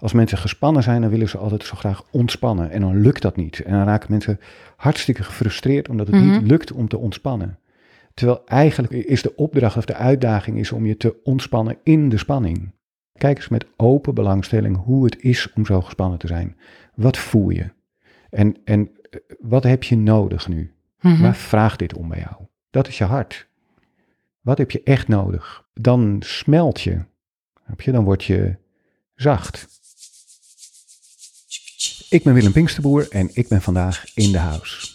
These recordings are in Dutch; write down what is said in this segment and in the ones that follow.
Als mensen gespannen zijn, dan willen ze altijd zo graag ontspannen. En dan lukt dat niet. En dan raken mensen hartstikke gefrustreerd omdat het niet Mhm. lukt om te ontspannen. Terwijl eigenlijk is de opdracht of de uitdaging is om je te ontspannen in de spanning. Kijk eens met open belangstelling hoe het is om zo gespannen te zijn. Wat voel je? En, en eh, wat heb je nodig nu? Mhm. Waar vraagt dit om bij jou? Dat is je hart. Wat heb je echt nodig? Dan smelt je. Heb je? Dan word je zacht. Ik ben Willem Pinksterboer en ik ben vandaag in de house.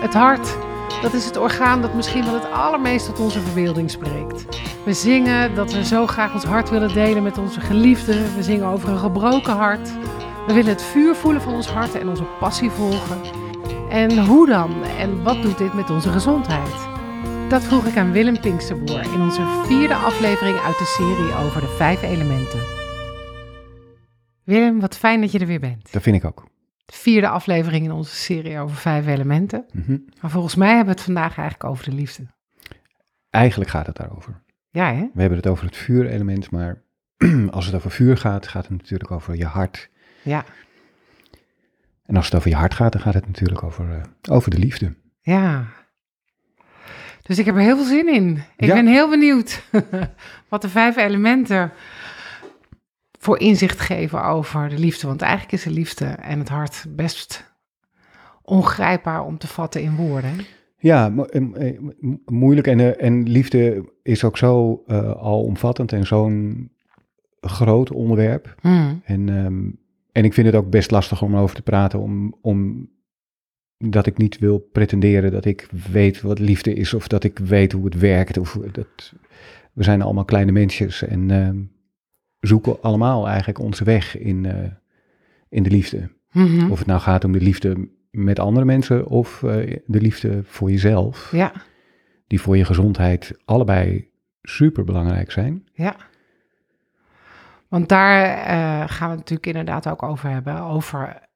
Het hart, dat is het orgaan dat misschien wel het allermeest tot onze verbeelding spreekt. We zingen dat we zo graag ons hart willen delen met onze geliefden. We zingen over een gebroken hart. We willen het vuur voelen van ons hart en onze passie volgen. En hoe dan? En wat doet dit met onze gezondheid? Dat vroeg ik aan Willem Pinksterboer in onze vierde aflevering uit de serie over de vijf elementen. Willem, wat fijn dat je er weer bent. Dat vind ik ook. De vierde aflevering in onze serie over vijf elementen. Mhm. Maar volgens mij hebben we het vandaag eigenlijk over de liefde. Eigenlijk gaat het daarover. Ja, hè? We hebben het over het vuurelement, maar als het over vuur gaat, gaat het natuurlijk over je hart. Ja, En als het over je hart gaat, dan gaat het natuurlijk over, eh, over de liefde. ja. Dus ik heb er heel veel zin in. Ik Ja. ben heel benieuwd wat de vijf elementen voor inzicht geven over de liefde. Want eigenlijk is de liefde en het hart best ongrijpbaar om te vatten in woorden. Ja, eh, mo- moeilijk. En, eh, en liefde is ook zo eh, alomvattend en zo'n groot onderwerp. Hmm. En, ehm, en ik vind het ook best lastig om over te praten, om, om dat ik niet wil pretenderen dat ik weet wat liefde is of dat ik weet hoe het werkt. Of dat, we zijn allemaal kleine mensjes en ehm, zoeken allemaal eigenlijk onze weg in, eh, in de liefde. Mhm. Of het nou gaat om de liefde met andere mensen of eh, de liefde voor jezelf, Ja, die voor je gezondheid allebei super belangrijk zijn. ja. Want daar eh, gaan we het natuurlijk inderdaad ook over hebben. Over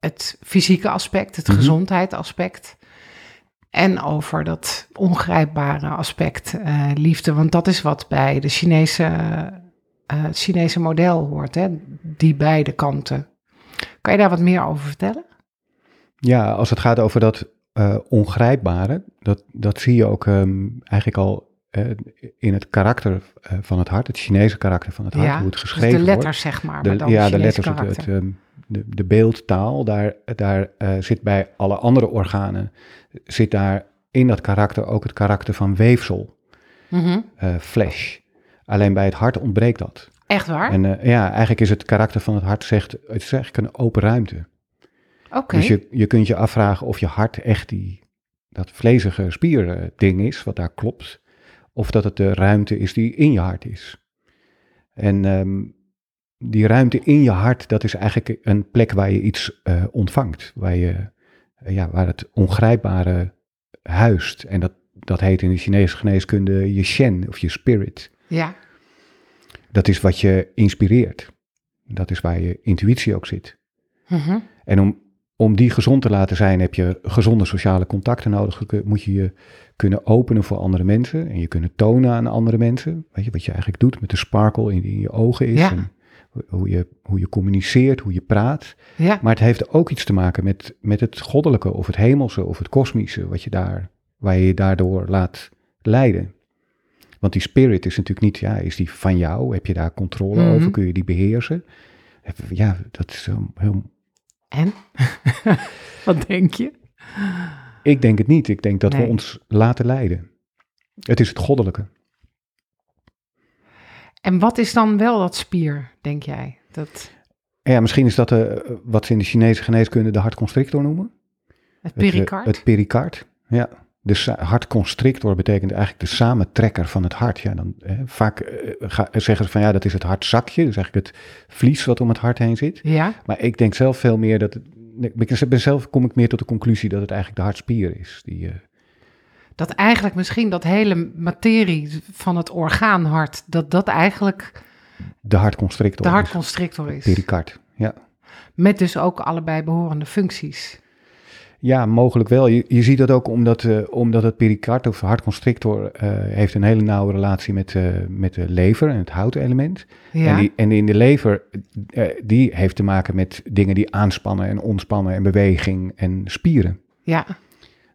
het fysieke aspect, het Mhm. gezondheidsaspect. En over dat ongrijpbare aspect, eh, liefde. Want dat is wat bij de Chinese, eh, het Chinese model hoort, hè? die beide kanten. Kan je daar wat meer over vertellen? Ja, als het gaat over dat eh, ongrijpbare, dat, dat zie je ook ehm, eigenlijk al in het karakter van het hart, het Chinese karakter van het hart, hoe het dus geschreven de wordt. letters, zeg maar. De- maar dan ja, de letters, het, karakter. het, ehm, de, de beeldtaal, daar, daar eh, zit bij alle andere organen, zit daar in dat karakter ook het karakter van weefsel, flesh. Alleen bij het hart ontbreekt dat. Echt waar? En eh, ja, eigenlijk is het karakter van het hart zegt, het is eigenlijk een open ruimte. Oké. Dus je, je kunt je afvragen of je hart echt die, dat vlezige spierding is, wat daar klopt. Of dat het de ruimte is die in je hart is. En ehm, die ruimte in je hart, dat is eigenlijk een plek waar je iets eh, ontvangt. Waar, je, eh, ja, waar het ongrijpbare huist. En dat, dat heet in de Chinese geneeskunde je shen of je spirit. Ja, Dat is wat je inspireert. Dat is waar je intuïtie ook zit. Mhm. En om, om die gezond te laten zijn, heb je gezonde sociale contacten nodig. Moet je je kunnen openen voor andere mensen en je kunnen tonen aan andere mensen. Weet je, wat je eigenlijk doet met de sparkle in, in je ogen is. Ja. En hoe, je, hoe je communiceert, hoe je praat. ja. Maar het heeft ook iets te maken met, met het goddelijke of het hemelse of het kosmische, wat je daar, waar je je daardoor laat leiden. Want die spirit is natuurlijk niet, ja, is die van jou? Heb je daar controle Mhm. over? Kun je die beheersen? Ja, dat is zo heel En? wat denk je? Ik denk het niet. Ik denk dat we ons laten leiden. Het is het goddelijke. En wat is dan wel dat spier, denk jij? Dat, ja, misschien is dat eh, wat ze in de Chinese geneeskunde de hartconstrictor noemen. het Het, eh, pericard? Het, pericard, ja. De sa- hartconstrictor betekent eigenlijk de samentrekker van het hart. Ja, dan, eh, vaak ga- zeggen ze van ja, dat is het hartzakje. Dus eigenlijk het vlies wat om het hart heen zit. ja, Maar ik denk zelf veel meer dat... het- ik ben zelf kom ik meer tot de conclusie dat het eigenlijk de hartspier is. Die, dat eigenlijk misschien dat hele materie van het orgaan hart, dat dat eigenlijk de hartconstrictor de is. hartconstrictor is. Pericard, ja. Met dus ook allebei behorende functies. Ja, mogelijk wel. Je, je ziet dat ook omdat, eh, omdat het pericard of hartconstrictor eh, heeft een hele nauwe relatie met, eh, met de lever en het houtelement. Ja. En, die, en in de lever, die heeft te maken met dingen die aanspannen en ontspannen en beweging en spieren. ja.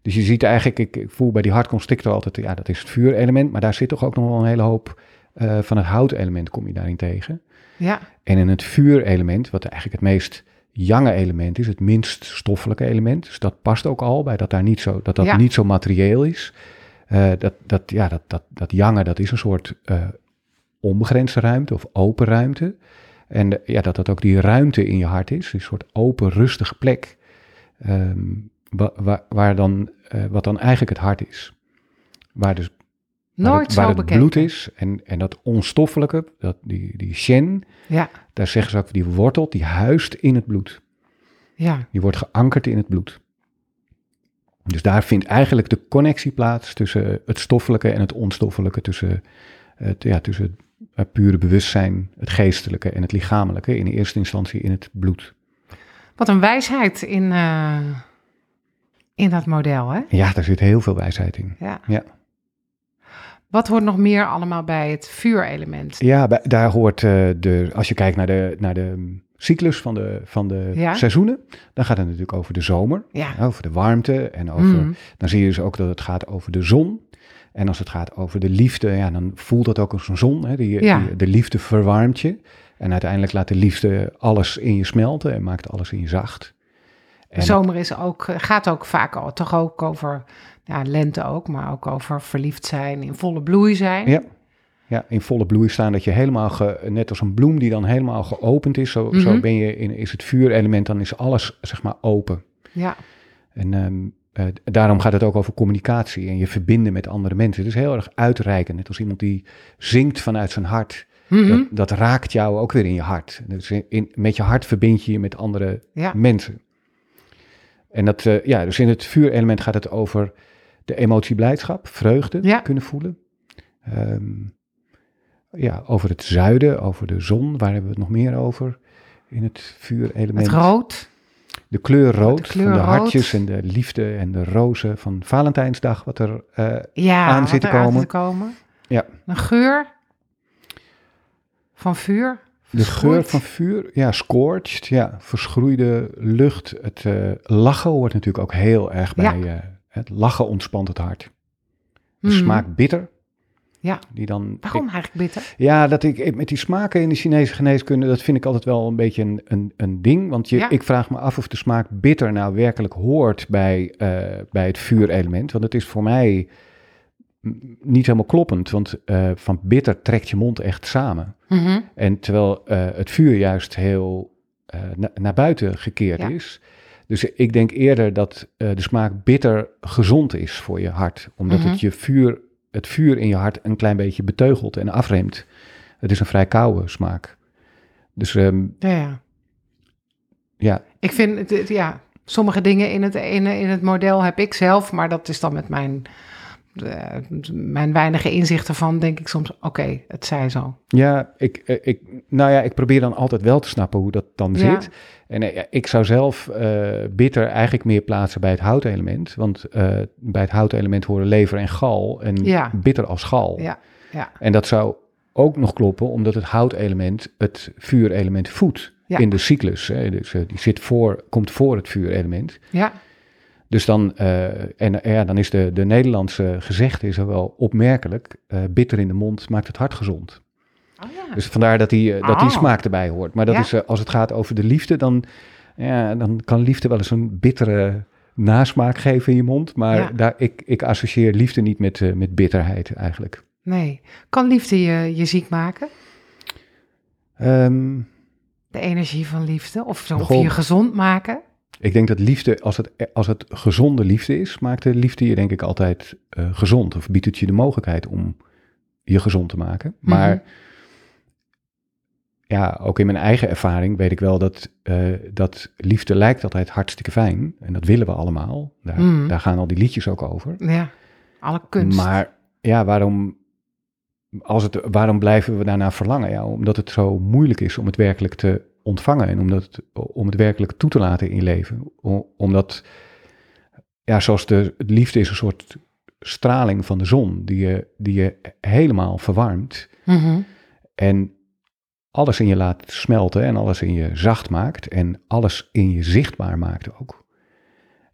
Dus je ziet eigenlijk, ik, ik voel bij die hartconstrictor altijd, ja, dat is het vuurelement, maar daar zit toch ook nog wel een hele hoop eh, van het houtelement kom je daarin tegen. Ja. En in het vuurelement, wat eigenlijk het meest jange element is, het minst stoffelijke element, dus dat past ook al bij dat daar niet zo, dat dat Ja. niet zo materieel is. Eh, dat, dat, ja, dat, dat, dat jange, dat is een soort eh, onbegrensde ruimte of open ruimte. En ja, dat dat ook die ruimte in je hart is, een soort open, rustige plek, ehm, wa- waar, waar dan, eh, wat dan eigenlijk het hart is. Waar dus waar het, waar bloed is en, en dat onstoffelijke, dat, die, die shen, Ja. daar zeggen ze ook, die wortelt, die huist in het bloed. Ja. Die wordt geankerd in het bloed. Dus daar vindt eigenlijk de connectie plaats tussen het stoffelijke en het onstoffelijke, tussen het, ja, tussen het pure bewustzijn, het geestelijke en het lichamelijke, in eerste instantie in het bloed. Wat een wijsheid in, eh, in dat model, hè? Ja, daar zit heel veel wijsheid in. Ja. Ja. Wat hoort nog meer allemaal bij het vuurelement? Ja, daar hoort eh, de, als je kijkt naar de, naar de cyclus van de, van de Ja. seizoenen, dan gaat het natuurlijk over de zomer, Ja. over de warmte en over, Mm. dan zie je dus ook dat het gaat over de zon. En als het gaat over de liefde, ja, dan voelt dat ook als een zon. Hè? Die, Ja. die- de liefde verwarmt je. En uiteindelijk laat de liefde alles in je smelten en maakt alles in je zacht. De En, zomer is ook, eh, gaat ook vaak al, toch ook over, ja, lente ook, maar ook over verliefd zijn, in volle bloei zijn. Ja. ja, in volle bloei staan dat je helemaal, ge- net als een bloem die dan helemaal geopend is, zo, zo Mhm. ben je in, is het vuurelement, dan is alles zeg maar open. Ja. En ehm, eh, daarom gaat het ook over communicatie en je verbinden met andere mensen. Het is heel erg uitreikend, net als iemand die zingt vanuit zijn hart. Mhm. Dat, dat raakt jou ook weer in je hart. Dus in, met je hart verbind je je met andere Ja. mensen. En dat, eh, ja, dus in het vuurelement gaat het over de emotie blijdschap, vreugde Ja. kunnen voelen. Ehm, ja, over het zuiden, over de zon, waar hebben we het nog meer over? In het vuurelement. Het rood. De kleur rood, De kleur van de rood. hartjes en de liefde en de rozen van Valentijnsdag, wat er eh, Ja, aan zit te aan komen. zit te komen. Ja. Een geur van vuur. De geur van vuur, ja, scorched, ja, verschroeide lucht. Het eh, lachen hoort natuurlijk ook heel erg bij. Ja. eh, het lachen ontspant het hart. De Mhm. smaak bitter. Ja. Die dan, Waarom ik- eigenlijk bitter? ja, dat ik, ik- met die smaken in de Chinese geneeskunde, dat vind ik altijd wel een beetje een, een, een ding. Want je, Ja. ik vraag me af of de smaak bitter nou werkelijk hoort bij, eh, bij het vuurelement. Want het is voor mij niet helemaal kloppend. Want eh, van bitter trekt je mond echt samen. Mhm. En terwijl eh, het vuur juist heel eh, na- naar buiten gekeerd Ja. is. Dus ik denk eerder dat de smaak bitter gezond is voor je hart. Omdat Mhm. het je vuur, het vuur in je hart een klein beetje beteugelt en afremt. Het is een vrij koude smaak. Dus ehm, Ja, ja. ja, Ik vind, het- het- ja, sommige dingen in het, in, in het model heb ik zelf, maar dat is dan met mijn, mijn weinige inzichten van, denk ik soms, oké, het zij zo. ja, ik, ik, nou ja, ik probeer dan altijd wel te snappen hoe dat dan Ja. zit. En eh, ik zou zelf eh, bitter eigenlijk meer plaatsen bij het houtelement. Want eh, bij het houtelement horen lever en gal. En Ja. bitter als gal. Ja, ja. En dat zou ook nog kloppen, omdat het houtelement het vuurelement voedt Ja. in de cyclus. Hè. Dus, die zit voor, komt voor het vuurelement. Ja, Dus dan, eh, en, ja, dan is de, de Nederlandse gezegde is er wel opmerkelijk. eh, bitter in de mond maakt het hart gezond. oh, ja. Dus vandaar dat die, eh, dat die Ah. smaak erbij hoort. Maar dat Ja. is, als het gaat over de liefde, dan, ja, dan kan liefde wel eens een bittere nasmaak geven in je mond. Maar Ja. daar, ik, ik associeer liefde niet met, met bitterheid eigenlijk. nee. Kan liefde je, je ziek maken? Ehm, De energie van liefde? Of, of je gezond maken? Ik denk dat liefde, als het, als het gezonde liefde is, maakt de liefde je denk ik altijd eh, gezond. Of biedt het je de mogelijkheid om je gezond te maken. Maar Mhm. ja, ook in mijn eigen ervaring weet ik wel dat, eh, dat liefde lijkt altijd hartstikke fijn. En dat willen we allemaal. Daar, Mhm. daar gaan al die liedjes ook over. Ja, alle kunst. Maar ja, waarom, als het, waarom blijven we daarna verlangen? Ja, omdat het zo moeilijk is om het werkelijk te ontvangen en omdat het, om het werkelijk toe te laten in je leven. Omdat ja, zoals de, de liefde is een soort straling van de zon die je, die je helemaal verwarmt. Mhm. En alles in je laat smelten en alles in je zacht maakt en alles in je zichtbaar maakt ook.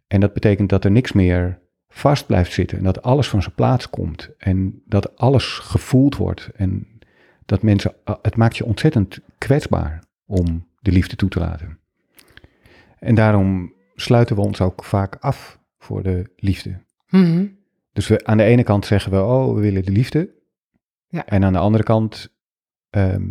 En dat betekent dat er niks meer vast blijft zitten en dat alles van zijn plaats komt en dat alles gevoeld wordt en dat mensen, het maakt je ontzettend kwetsbaar om de liefde toe te laten. En daarom sluiten we ons ook vaak af voor de liefde. Mhm. Dus we, aan de ene kant zeggen we, oh, we willen de liefde. Ja. En aan de andere kant ehm,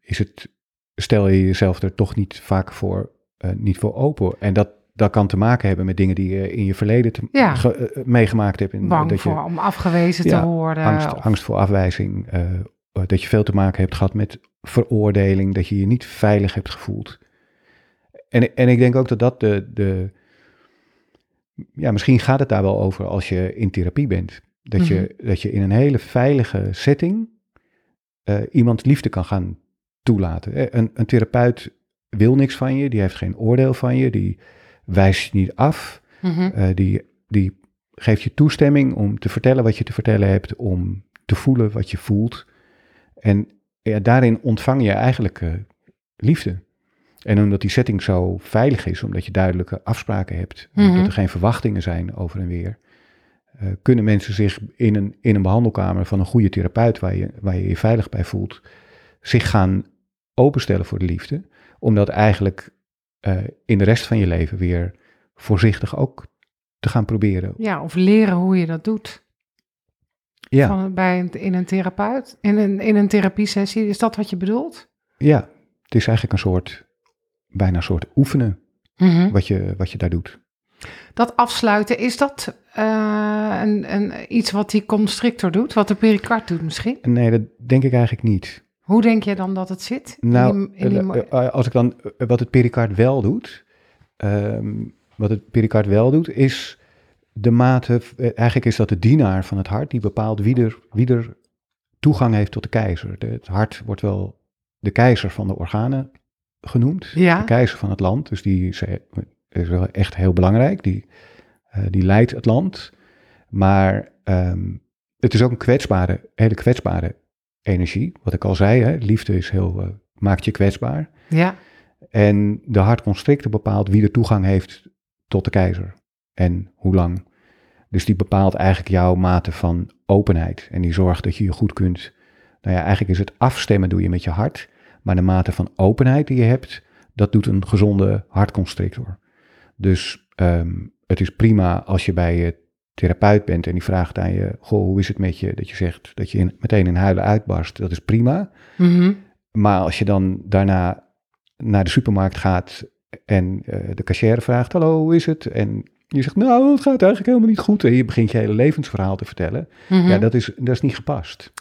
is het, stel je jezelf er toch niet vaak voor, eh, niet voor open. En dat, dat kan te maken hebben met dingen die je in je verleden te, Ja. ge- eh, meegemaakt hebt. In, Bang dat voor je, om afgewezen Ja, te worden. angst, of- angst voor afwijzing, eh, eh, dat je veel te maken hebt gehad met veroordeling, dat je je niet veilig hebt gevoeld. En, en ik denk ook dat dat de, de, ja, misschien gaat het daar wel over als je in therapie bent. Dat, je, dat je in een hele veilige setting eh, iemands liefde kan gaan toelaten. Eh, Een, een therapeut wil niks van je, die heeft geen oordeel van je, die wijst je niet af. Mhm. Eh, die, die geeft je toestemming om te vertellen wat je te vertellen hebt, om te voelen wat je voelt. En ja, daarin ontvang je eigenlijk eh, liefde. En omdat die setting zo veilig is, omdat je duidelijke afspraken hebt, Mhm. dat er geen verwachtingen zijn over en weer, eh, kunnen mensen zich in een, in een behandelkamer van een goede therapeut, waar je, waar je je veilig bij voelt, zich gaan openstellen voor de liefde. Om dat eigenlijk eh, in de rest van je leven weer voorzichtig ook te gaan proberen. Ja, of leren hoe je dat doet. Ja, Van, bij een, in een therapeut, in een, in een therapiesessie. Is dat wat je bedoelt? ja, het is eigenlijk een soort, bijna een soort oefenen Mhm. wat je, wat je daar doet. Dat afsluiten, is dat eh, een, een, iets wat die constrictor doet? Wat de pericard doet misschien? Nee, dat denk ik eigenlijk niet. Hoe denk je dan dat het zit? In Nou, die- in die mo- eh, eh, als ik dan, wat het pericard wel doet, ehm, wat het pericard wel doet, is de mate, eh, eigenlijk is dat de dienaar van het hart, die bepaalt wie er, wie er toegang heeft tot de keizer. De- het hart wordt wel de keizer van de organen genoemd, Ja. de keizer van het land, dus die is, eh, is wel echt heel belangrijk, die, eh, die leidt het land. Maar ehm, het is ook een kwetsbare, hele kwetsbare energie. Wat ik al zei, hè, liefde is heel, maakt je kwetsbaar. ja, En de hartconstrictor bepaalt wie er toegang heeft tot de keizer en hoe lang. Dus die bepaalt eigenlijk jouw mate van openheid. En die zorgt dat je je goed kunt. Nou ja, eigenlijk is het afstemmen doe je met je hart. Maar de mate van openheid die je hebt, dat doet een gezonde hartconstrictor. Dus ehm, het is prima als je bij je therapeut bent en die vraagt aan je: Goh, hoe is het met je? Dat je zegt dat je in- meteen in huilen uitbarst. Dat is prima. Mhm. Maar als je dan daarna naar de supermarkt gaat en eh, de cashier vraagt, hallo, hoe is het? En je zegt, nou, het gaat eigenlijk helemaal niet goed. En je begint je hele levensverhaal te vertellen. Mhm. Ja, dat is, dat is niet gepast.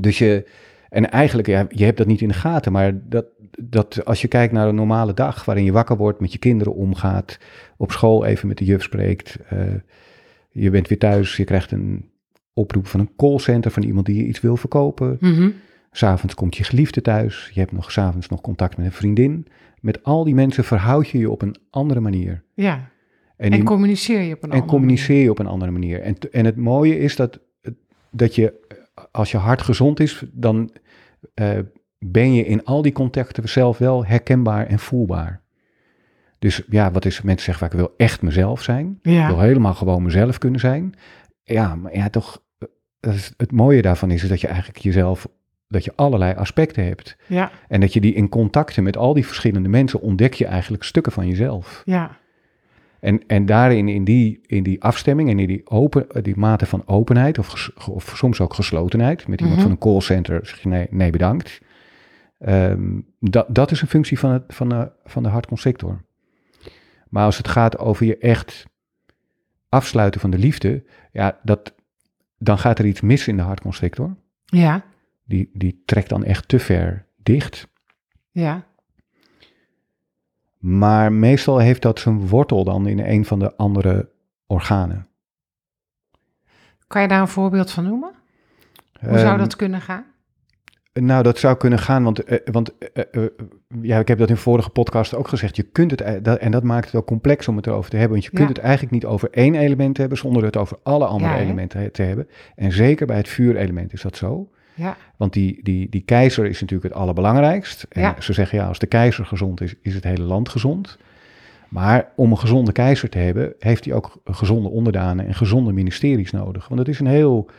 Dus je, en eigenlijk, ja, je hebt dat niet in de gaten, maar dat, dat als je kijkt naar een normale dag waarin je wakker wordt, met je kinderen omgaat, op school even met de juf spreekt, eh, je bent weer thuis, je krijgt een oproep van een callcenter van iemand die je iets wil verkopen. Mhm. S'avonds komt je geliefde thuis. Je hebt nog s'avonds nog contact met een vriendin. Met al die mensen verhoud je je op een andere manier. Ja, En, en, die- communiceer je op een en andere communiceer je op een andere manier. En, en het mooie is dat, dat je, als je hart gezond is, dan eh, ben je in al die contacten zelf wel herkenbaar en voelbaar. Dus ja, wat is, mensen zeggen vaak, ik wil echt mezelf zijn. manier. Ik wil helemaal gewoon mezelf kunnen zijn. Ja, maar ja, toch, eh, dat is, het mooie daarvan is, is dat je eigenlijk jezelf, dat je allerlei aspecten hebt. ja, En dat je die in contacten met al die verschillende mensen ontdek je eigenlijk stukken van jezelf. ja. En, en daarin, in die, in die afstemming en in die, open, die mate van openheid, of, ges- of soms ook geslotenheid, met iemand Mhm. van een callcenter zeg je nee, nee bedankt. Ehm, dat, dat is een functie van, het, van, de, van de hartconstrictor. Maar als het gaat over je echt afsluiten van de liefde, ja, dat, dan gaat er iets mis in de hartconstrictor. Ja, Die, die trekt dan echt te ver dicht. ja. Maar meestal heeft dat zijn wortel dan in een van de andere organen. Kan je daar een voorbeeld van noemen? Hoe zou Ehm, dat kunnen gaan? Nou, dat zou kunnen gaan, want, eh, want eh, eh, ja, ik heb dat in vorige podcast ook gezegd. Je kunt het, dat, en dat maakt het ook complex om het erover te hebben. Want je kunt Ja. het eigenlijk niet over één element hebben zonder het over alle andere Ja, elementen te hebben. En zeker bij het vuurelement is dat zo. Ja, Want die, die, die keizer is natuurlijk het allerbelangrijkst. En Ja. ze zeggen ja, als de keizer gezond is, is het hele land gezond. Maar om een gezonde keizer te hebben, heeft hij ook gezonde onderdanen en gezonde ministeries nodig. Want het is een heel,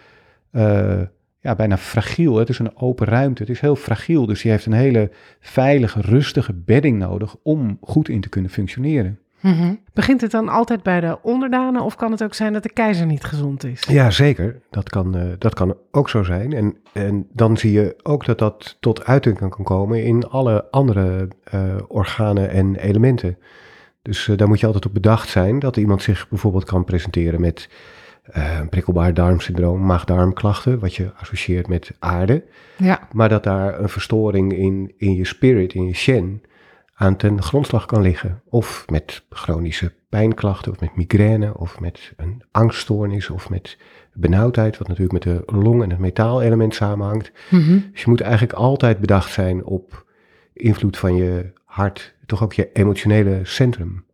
eh, ja, bijna fragiel. Het is een open ruimte. Het is heel fragiel. Dus die heeft een hele veilige, rustige bedding nodig om goed in te kunnen functioneren. Mhm. Begint het dan altijd bij de onderdanen of kan het ook zijn dat de keizer niet gezond is? Ja, zeker. Dat kan, eh, dat kan ook zo zijn. En, en dan zie je ook dat dat tot uiting kan komen in alle andere eh, organen en elementen. Dus eh, daar moet je altijd op bedacht zijn dat iemand zich bijvoorbeeld kan presenteren met een prikkelbaar darmsyndroom, maag-darmklachten, wat je associeert met aarde. Ja, Maar dat daar een verstoring in, in je spirit, in je shen, aan ten grondslag kan liggen. Of met chronische pijnklachten, of met migraine, of met een angststoornis, of met benauwdheid, wat natuurlijk met de long en het metaalelement samenhangt. Mhm. Dus je moet eigenlijk altijd bedacht zijn op invloed van je hart, toch ook je emotionele centrum.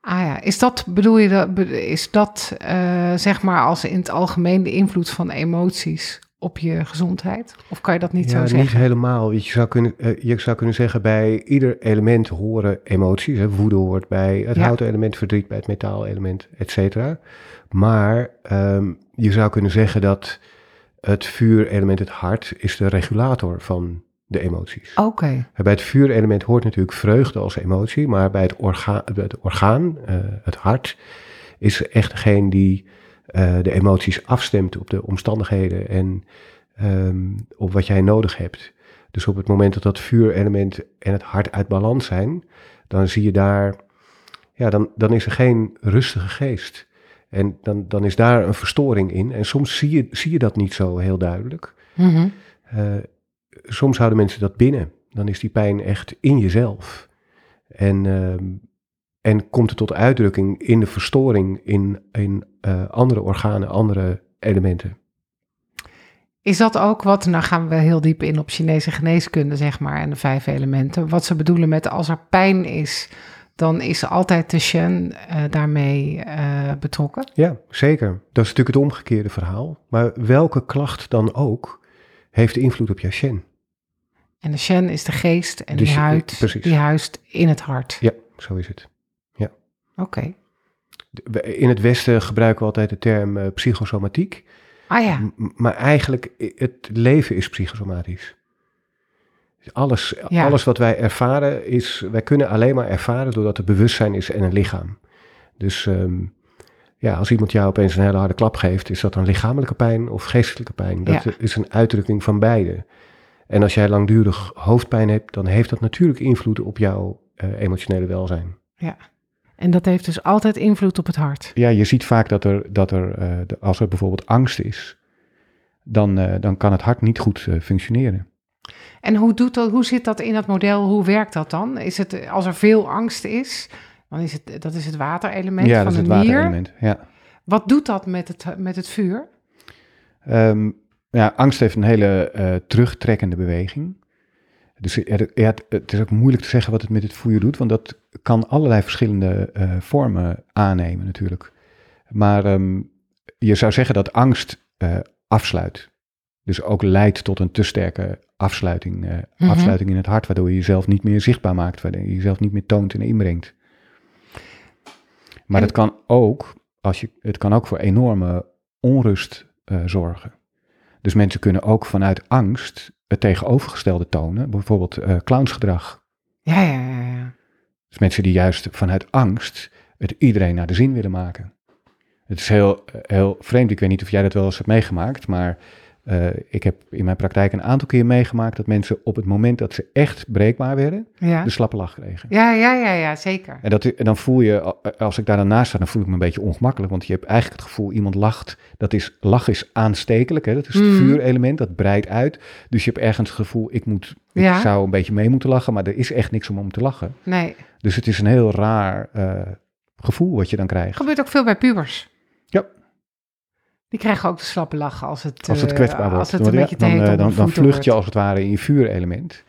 Ah ja, is dat, bedoel je, dat, is dat eh, zeg maar als in het algemeen de invloed van emoties op je gezondheid? Of kan je dat niet ja, zo zeggen? niet helemaal. Je zou, kunnen, eh, je zou kunnen zeggen, bij ieder element horen emoties. Hè. Woede hoort bij het Ja. houten element, verdriet bij het metaalelement, et cetera. Maar ehm, je zou kunnen zeggen dat het vuurelement, het hart, is de regulator van de emoties. Oké, Bij het vuurelement hoort natuurlijk vreugde als emotie, maar bij het, orga bij het orgaan, eh, het hart, is echt degene die eh, de emoties afstemt op de omstandigheden en ehm, op wat jij nodig hebt. Dus op het moment dat dat vuurelement en het hart uit balans zijn, dan zie je daar, ja, dan, dan is er geen rustige geest. En dan, dan is daar een verstoring in. En soms zie je, zie je dat niet zo heel duidelijk. Mhm. Eh, soms houden mensen dat binnen. Dan is die pijn echt in jezelf. En, ehm, en komt het tot uitdrukking in de verstoring in, in eh, andere organen, andere elementen. Is dat ook wat, nou gaan we heel diep in op Chinese geneeskunde, zeg maar, en de vijf elementen. Wat ze bedoelen met als er pijn is, dan is altijd de Shen eh, daarmee eh, betrokken. Ja, zeker. Dat is natuurlijk het omgekeerde verhaal. Maar welke klacht dan ook heeft invloed op jouw shen. En de Shen is de geest en Dus, die, huid, precies. die huist in het hart. Ja, zo is het. Oké. In het Westen gebruiken we altijd de term eh, psychosomatiek. Ah ja, M- Maar eigenlijk, het leven is psychosomatisch. Dus Alles, Ja. alles wat wij ervaren is, wij kunnen alleen maar ervaren doordat er bewustzijn is en een lichaam. Dus ehm, ja, als iemand jou opeens een hele harde klap geeft, is dat dan lichamelijke pijn of geestelijke pijn? Dat Ja. is een uitdrukking van beide. En als jij langdurig hoofdpijn hebt, dan heeft dat natuurlijk invloed op jouw eh, emotionele welzijn. En dat heeft dus altijd invloed op het hart. Ja, je ziet vaak dat er, dat er eh, de- als er bijvoorbeeld angst is, dan, eh, dan kan het hart niet goed eh, functioneren. En hoe, doet dat, hoe zit dat in dat model? Hoe werkt dat dan? Is het, als er veel angst is, dan is het, dat is het waterelement ja, van dat is het de waterelement. Ja. Wat doet dat met het, met het vuur? Ehm, ja, angst heeft een hele terugtrekkende beweging. Dus er- het, is ook moeilijk te zeggen wat het met het vuur doet, want dat kan allerlei verschillende eh, vormen aannemen natuurlijk. Maar ehm, je zou zeggen dat angst eh, afsluit. Dus ook leidt tot een te sterke afsluiting, eh, Mhm. afsluiting in het hart, waardoor je jezelf niet meer zichtbaar maakt, waardoor je jezelf niet meer toont en inbrengt. Maar En- het kan ook, als je, het kan ook voor enorme onrust zorgen. Dus mensen kunnen ook vanuit angst het tegenovergestelde tonen, bijvoorbeeld eh, clownsgedrag. Ja, ja, ja. ja. Dus mensen die juist vanuit angst het iedereen naar de zin willen maken. Het is heel, heel vreemd, ik weet niet of jij dat wel eens hebt meegemaakt, maar eh, ik heb in mijn praktijk een aantal keer meegemaakt dat mensen op het moment dat ze echt breekbaar werden, Ja, de slappe lach kregen. ja, ja, ja, ja zeker. En, dat, en dan voel je, als ik daar dan naast sta, dan voel ik me een beetje ongemakkelijk. Want je hebt eigenlijk het gevoel, iemand lacht. Dat is, lach is aanstekelijk, hè? dat is het Mhm. vuurelement, dat breidt uit. Dus je hebt ergens het gevoel, ik, moet, ik Ja. zou een beetje mee moeten lachen. Maar er is echt niks om om te lachen. Nee, Dus het is een heel raar eh, gevoel wat je dan krijgt. gebeurt ook veel bij pubers. Die krijgen ook de slappe lach als het, Als het eh, kwetsbaar wordt. Als het een ja, beetje te dan, eh, dan, vlucht je als het ware in je vuurelement.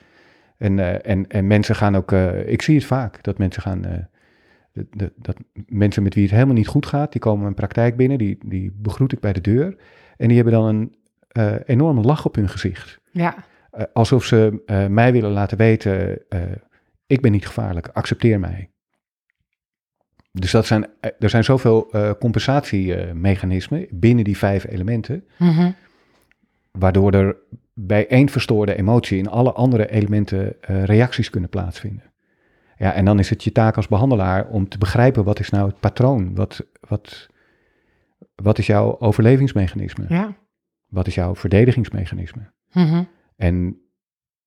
En, eh, en, en mensen gaan ook, ik zie het vaak, dat mensen gaan, de, de- dat mensen met wie het helemaal niet goed gaat, die komen mijn praktijk binnen, die, die begroet ik bij de deur. En die hebben dan een enorme lach op hun gezicht. Ja, alsof ze mij willen laten weten, ik ben niet gevaarlijk, accepteer mij. Dus dat zijn, eh, er zijn zoveel eh, compensatiemechanismen binnen die vijf elementen, Mhm. waardoor er bij één verstoorde emotie in alle andere elementen eh, reacties kunnen plaatsvinden. Ja, en dan is het je taak als behandelaar om te begrijpen wat is nou het patroon, wat, wat, wat is jouw overlevingsmechanisme, ja. wat is jouw verdedigingsmechanisme. Mhm. En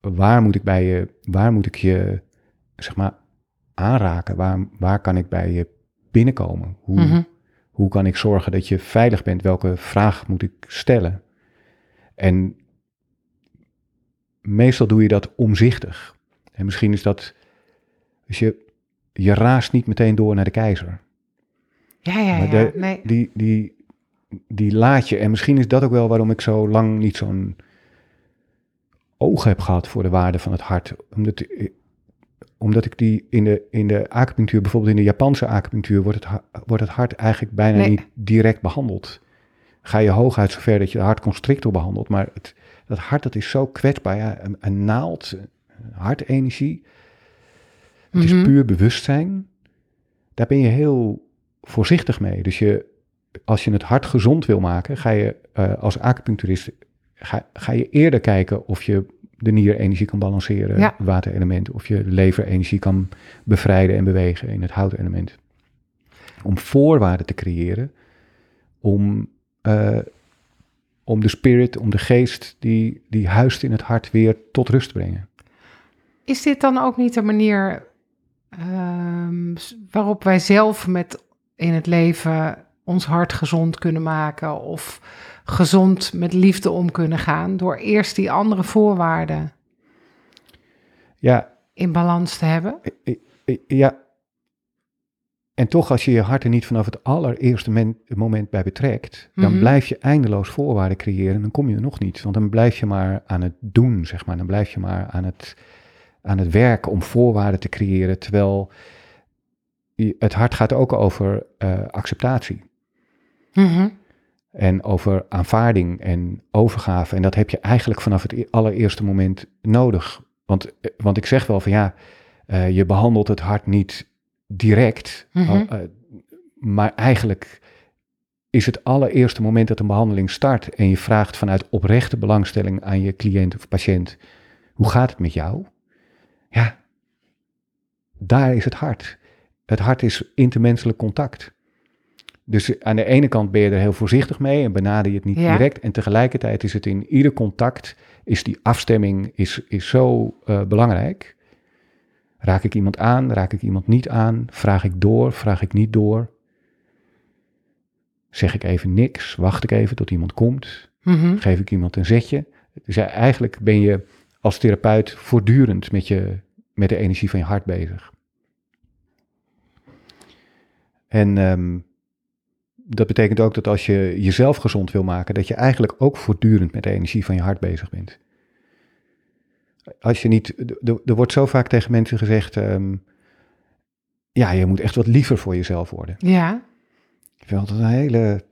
waar moet ik bij je, waar moet ik je, zeg maar, aanraken? Waar, waar kan ik bij je binnenkomen? Hoe, Mhm. hoe kan ik zorgen dat je veilig bent? Welke vraag moet ik stellen? En meestal doe je dat omzichtig. En misschien is dat, dus je, je raast niet meteen door naar de keizer. Ja, ja, Maar ja. nee. Die, die, die laat je. En misschien is dat ook wel waarom ik zo lang niet zo'n oog heb gehad voor de waarde van het hart. Omdat, omdat ik die in de, in de acupunctuur, bijvoorbeeld in de Japanse acupunctuur, wordt het, wordt het hart eigenlijk bijna Nee. niet direct behandeld. Ga je hooguit zover dat je de hartconstrictor behandelt. Maar het, dat hart dat is zo kwetsbaar. Ja, een, een naald, hartenergie. Het is Mhm. puur bewustzijn. Daar ben je heel voorzichtig mee. Dus je, als je het hart gezond wil maken, ga je eh, als acupuncturist ga, ga je eerder kijken of je de nierenergie kan balanceren, Ja. het waterelement, of je leverenergie kan bevrijden en bewegen in het houtelement. Om voorwaarden te creëren om, eh, om de spirit, om de geest die, die huist in het hart weer tot rust te brengen. Is dit dan ook niet de manier ehm, waarop wij zelf met in het leven ons hart gezond kunnen maken of gezond met liefde om kunnen gaan door eerst die andere voorwaarden Ja, in balans te hebben? Ja. En toch, als je je hart er niet vanaf het allereerste men- moment bij betrekt, dan Mhm. blijf je eindeloos voorwaarden creëren en dan kom je er nog niet. Want dan blijf je maar aan het doen, zeg maar. Dan blijf je maar aan het, aan het werken om voorwaarden te creëren, terwijl het hart gaat ook over eh, acceptatie. Mhm. En over aanvaarding en overgave. En dat heb je eigenlijk vanaf het e- allereerste moment nodig. Want, eh, want ik zeg wel van ja, eh, je behandelt het hart niet direct. Mhm. al- eh, maar eigenlijk is het allereerste moment dat een behandeling start. En je vraagt vanuit oprechte belangstelling aan je cliënt of patiënt. Hoe gaat het met jou? Ja, daar is het hart. Het hart is intermenselijk contact. Dus aan de ene kant ben je er heel voorzichtig mee en benader je het niet Ja. direct. En tegelijkertijd is het in ieder contact, is die afstemming is, is zo eh, belangrijk. Raak ik iemand aan, raak ik iemand niet aan? Vraag ik door, vraag ik niet door? Zeg ik even niks, wacht ik even tot iemand komt? Mhm. Geef ik iemand een zetje? Dus eigenlijk ben je als therapeut voortdurend met, je, met de energie van je hart bezig. En ehm, dat betekent ook dat als je jezelf gezond wil maken, dat je eigenlijk ook voortdurend met de energie van je hart bezig bent. Als je niet, er- wordt zo vaak tegen mensen gezegd, ehm, ja, je moet echt wat liever voor jezelf worden. Ja. Ik vind altijd een hele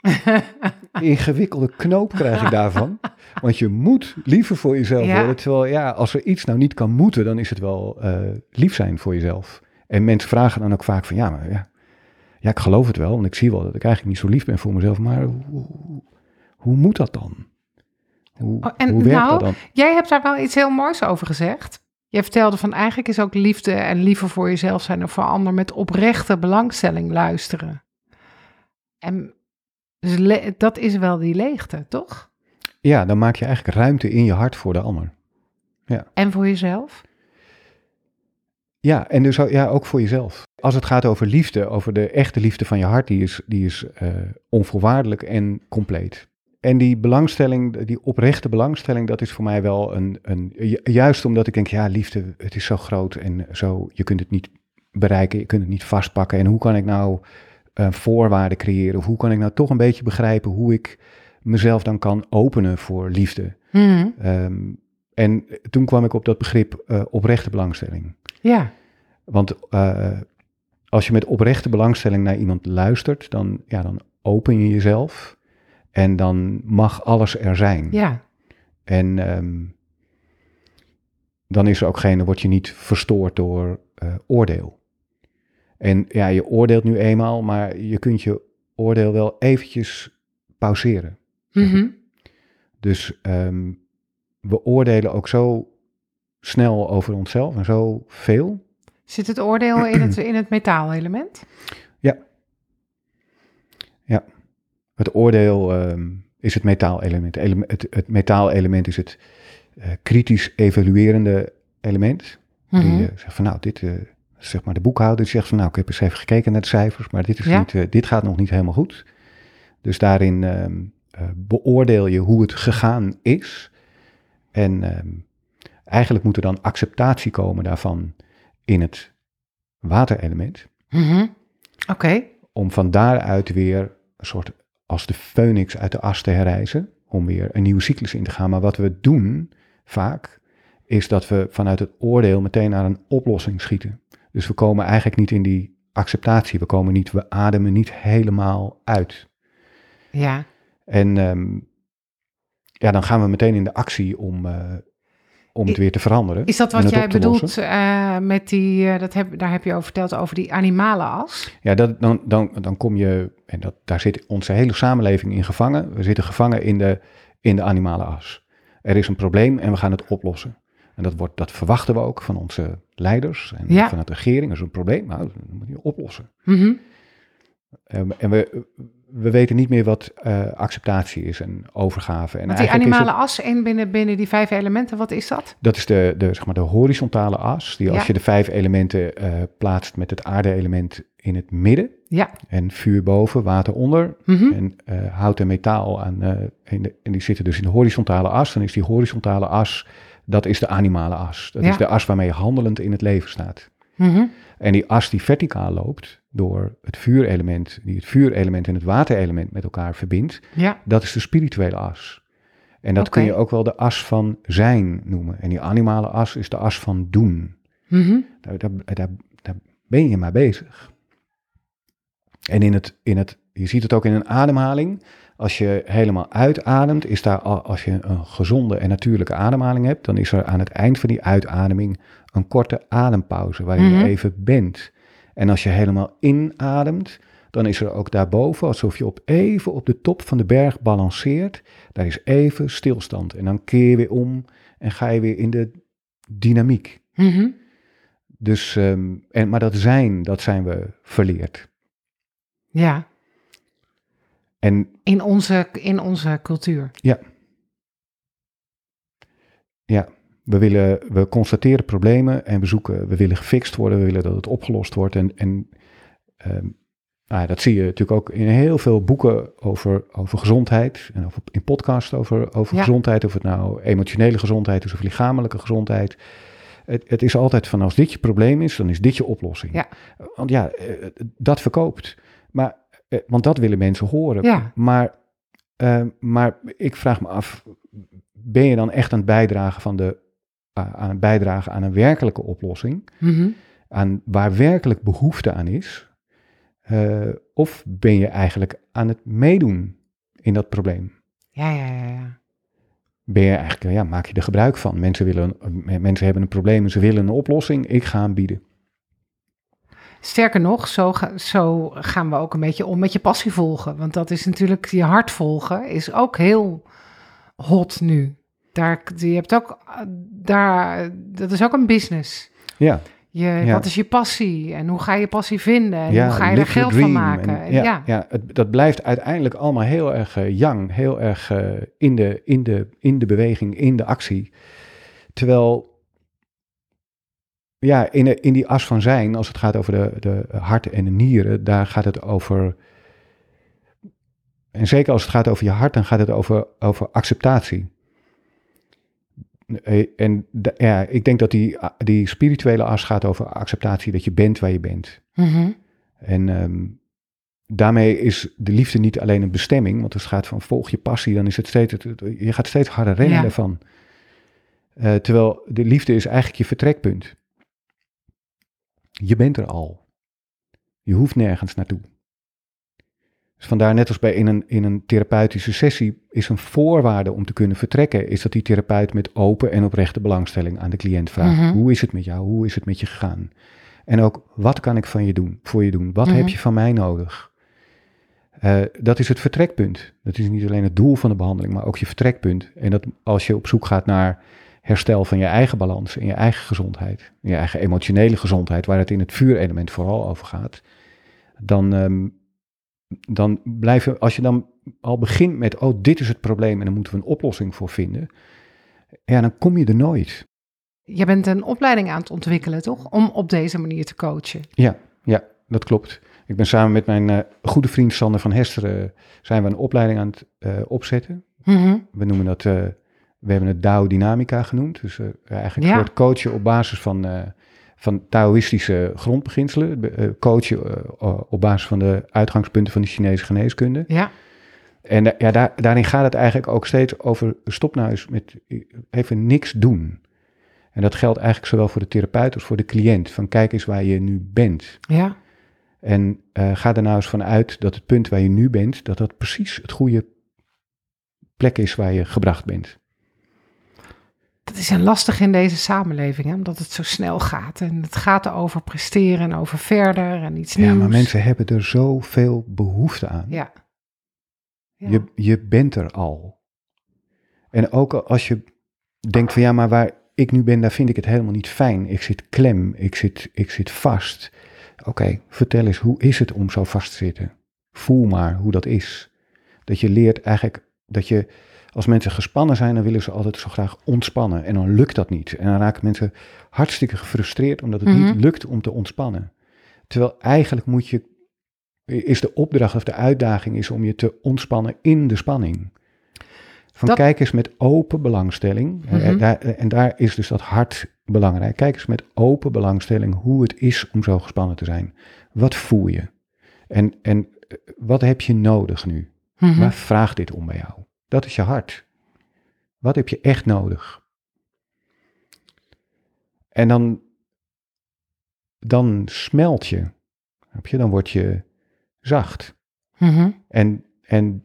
ingewikkelde knoop krijg ik daarvan. Want je moet liever voor jezelf Ja. worden. Terwijl ja, als er iets nou niet kan moeten, dan is het wel eh, lief zijn voor jezelf. En mensen vragen dan ook vaak van ja, maar ja, ja, ik geloof het wel. Want ik zie wel dat ik eigenlijk niet zo lief ben voor mezelf. Maar hoe, hoe, hoe moet dat dan? Hoe, Oh, en hoe werkt nou, dat dan? Jij hebt daar wel iets heel moois over gezegd. Je vertelde van eigenlijk is ook liefde en liever voor jezelf zijn of voor ander met oprechte belangstelling luisteren. En dus dat is wel die leegte, toch? Ja, dan maak je eigenlijk ruimte in je hart voor de ander. En voor jezelf? Ja, en dus ook- ja, ook voor jezelf. Als het gaat over liefde, over de echte liefde van je hart, die is, die is eh, onvoorwaardelijk en compleet. En die belangstelling, die oprechte belangstelling, dat is voor mij wel een, een. ju- Juist omdat ik denk, ja, liefde, het is zo groot en zo, je kunt het niet bereiken, je kunt het niet vastpakken. En hoe kan ik nou uh, voorwaarden creëren? Of hoe kan ik nou toch een beetje begrijpen hoe ik mezelf dan kan openen voor liefde? Mhm. Ehm, en toen kwam ik op dat begrip uh, oprechte belangstelling. Ja. Want uh, als je met oprechte belangstelling naar iemand luistert, dan, ja, dan open je jezelf en dan mag alles er zijn. Ja. En um, dan is er ook geen, dan word je niet verstoord door uh, oordeel. En ja, je oordeelt nu eenmaal, maar je kunt je oordeel wel eventjes pauzeren. Mm -hmm. Dus um, we oordelen ook zo snel over onszelf en zo veel. Zit het oordeel in het, in het metaalelement? Ja. Ja. Het oordeel um, is het metaalelement. Ele het, het metaalelement is het uh, kritisch evaluerende element. Mm -hmm. Die uh, zegt van nou, dit, uh, zeg maar de boekhouder, die zegt van nou, ik heb eens even gekeken naar de cijfers, maar dit, is Ja. niet, dit gaat nog niet helemaal goed. Dus daarin um, beoordeel je hoe het gegaan is. En um, eigenlijk moet er dan acceptatie komen daarvan in het waterelement. Mm -hmm. Oké. Okay. Om van daaruit weer een soort als de phoenix uit de as te herrijzen. Om weer een nieuwe cyclus in te gaan. Maar wat we doen vaak, is dat we vanuit het oordeel meteen naar een oplossing schieten. Dus we komen eigenlijk niet in die acceptatie. We komen niet, we ademen niet helemaal uit. Ja. En um, ja, dan gaan we meteen in de actie om, uh, om het weer te veranderen. Is dat wat jij bedoelt uh, met die, uh, dat heb, daar heb je over verteld, over die animale as? Ja, dat, dan, dan, dan kom je, en dat, daar zit onze hele samenleving in gevangen. We zitten gevangen in de, in de animale as. Er is een probleem en we gaan het oplossen. En dat, wordt, dat verwachten we ook van onze leiders en ja. vanuit de regering. Er is een probleem, nou, dat moet je oplossen. Mm -hmm. um, en we, we weten niet meer wat uh, acceptatie is en overgave. En Want die animale het, as in binnen, binnen die vijf elementen, wat is dat? Dat is de, de, zeg maar de horizontale as. Die als Ja. je de vijf elementen uh, plaatst met het aarde-element in het midden. Ja. En vuur boven, water onder. Mhm. En uh, hout en metaal aan, in de, en die zitten dus in de horizontale as. Dan is die horizontale as, dat is de animale as. Dat Ja. is de as waarmee je handelend in het leven staat. Mhm. En die as die verticaal loopt door het vuurelement, die het vuurelement en het waterelement met elkaar verbindt, Ja. dat is de spirituele as. En dat kun je ook wel de as van zijn noemen. En die animale as is de as van doen. Mhm. Daar, daar, daar, daar ben je maar bezig. En in het, in het, je ziet het ook in een ademhaling. Als je helemaal uitademt, is daar, al- als je een gezonde en natuurlijke ademhaling hebt, dan is er aan het eind van die uitademing een korte adempauze waarin Mhm. je even bent. En als je helemaal inademt, dan is er ook daarboven, alsof je op even op de top van de berg balanceert, daar is even stilstand. En dan keer je weer om en ga je weer in de dynamiek. Mhm. Dus, ehm, en, maar dat zijn, dat zijn we verleerd. Ja. En In onze, in onze cultuur. ja, we, willen, we constateren problemen en we zoeken, we willen gefixt worden, we willen dat het opgelost wordt. En, en ehm, nou ja, dat zie je natuurlijk ook in heel veel boeken over, over gezondheid en over, in podcasts over, over Ja. gezondheid, of het nou emotionele gezondheid is of lichamelijke gezondheid. Het, het is altijd van als dit je probleem is, dan is dit je oplossing. Ja. Want ja, eh, dat verkoopt. Maar, eh, want dat willen mensen horen. Ja. Maar, eh, maar ik vraag me af, ben je dan echt aan het bijdragen van de aan bijdragen aan een werkelijke oplossing, Mhm. aan waar werkelijk behoefte aan is, uh, of ben je eigenlijk aan het meedoen in dat probleem? Ja, ja, ja, ja. Ben je eigenlijk, ja, maak je er gebruik van? Mensen, willen, uh, mensen hebben een probleem en ze willen een oplossing, ik ga hem bieden. Sterker nog, zo, ga- zo gaan we ook een beetje om met je passie volgen. Want dat is natuurlijk, je hart volgen is ook heel hot nu. Daar, je hebt ook, eh, daar, dat is ook een business. Ja, Je, Ja. Wat is je passie en hoe ga je passie vinden en ja hoe ga je er geld van maken? En ja, ja. ja. het, dat blijft uiteindelijk allemaal heel erg uh, yang, heel erg uh, in, de, in, de, in de beweging, in de actie. Terwijl ja, in, de, in die as van zijn, als het gaat over de, de harten en de nieren, daar gaat het over. En zeker als het gaat over je hart, dan gaat het over, over acceptatie. En de, ja, ik denk dat die, die spirituele as gaat over acceptatie, dat je bent waar je bent. Mhm. En um, daarmee is de liefde niet alleen een bestemming, want als het gaat van volg je passie, dan is het steeds, je gaat steeds harder rennen Ja. daarvan. Eh, terwijl de liefde is eigenlijk je vertrekpunt. Je bent er al. Je hoeft nergens naartoe. Dus vandaar, net als bij in een, in een therapeutische sessie, is een voorwaarde om te kunnen vertrekken, is dat die therapeut met open en oprechte belangstelling aan de cliënt vraagt: Mhm. hoe is het met jou? Hoe is het met je gegaan? En ook, wat kan ik van je doen, voor je doen? Wat Mhm. heb je van mij nodig? Eh, dat is het vertrekpunt. Dat is niet alleen het doel van de behandeling, maar ook je vertrekpunt. En dat als je op zoek gaat naar herstel van je eigen balans en je eigen gezondheid, je eigen emotionele gezondheid, waar het in het vuurelement vooral over gaat, dan, ehm, dan blijven, als je dan al begint met, oh, dit is het probleem en dan moeten we een oplossing voor vinden, ja, dan kom je er nooit. Je bent een opleiding aan het ontwikkelen, toch? Om op deze manier te coachen. Ja, ja, dat klopt. Ik ben samen met mijn eh, goede vriend Sander van Hesteren, zijn we een opleiding aan het eh, opzetten. Mhm. We noemen dat, eh, we hebben het Dao Dynamica genoemd. Dus eigenlijk Ja. voor het coachen op basis van, van Taoïstische grondbeginselen. Be- eh, coachen eh, eh, op basis van de uitgangspunten van de Chinese geneeskunde. Ja, En ja, daar, daarin gaat het eigenlijk ook steeds over stop nou eens met even niks doen. En dat geldt eigenlijk zowel voor de therapeut als voor de cliënt. Van kijk eens waar je nu bent. ja. En ga er nou eens van uit dat het punt waar je nu bent, dat dat precies het goede plek is waar je gebracht bent. Dat is een lastig in deze samenleving, hè? omdat het zo snel gaat. En het gaat over presteren en over verder en iets nieuws. Ja, maar mensen hebben er zoveel behoefte aan. Ja. Ja. Je, je bent er al. En ook als je denkt van ja, maar waar ik nu ben, daar vind ik het helemaal niet fijn. Ik zit klem, ik zit, ik zit vast. Oké, vertel eens, hoe is het om zo vast te zitten? Voel maar hoe dat is. Dat je leert eigenlijk dat je, als mensen gespannen zijn, dan willen ze altijd zo graag ontspannen. En dan lukt dat niet. En dan raken mensen hartstikke gefrustreerd omdat het Mhm. niet lukt om te ontspannen. Terwijl eigenlijk moet je, is de opdracht of de uitdaging is om je te ontspannen in de spanning. Van Dat- kijk eens met open belangstelling. eh, Mhm. daar, en daar is dus dat hart belangrijk. Kijk eens met open belangstelling hoe het is om zo gespannen te zijn. Wat voel je? En, en eh, wat heb je nodig nu? Mhm. Waar vraagt dit om bij jou? Dat is je hart. Wat heb je echt nodig? En dan, dan smelt je. Je? Dan word je zacht. Mhm. En, en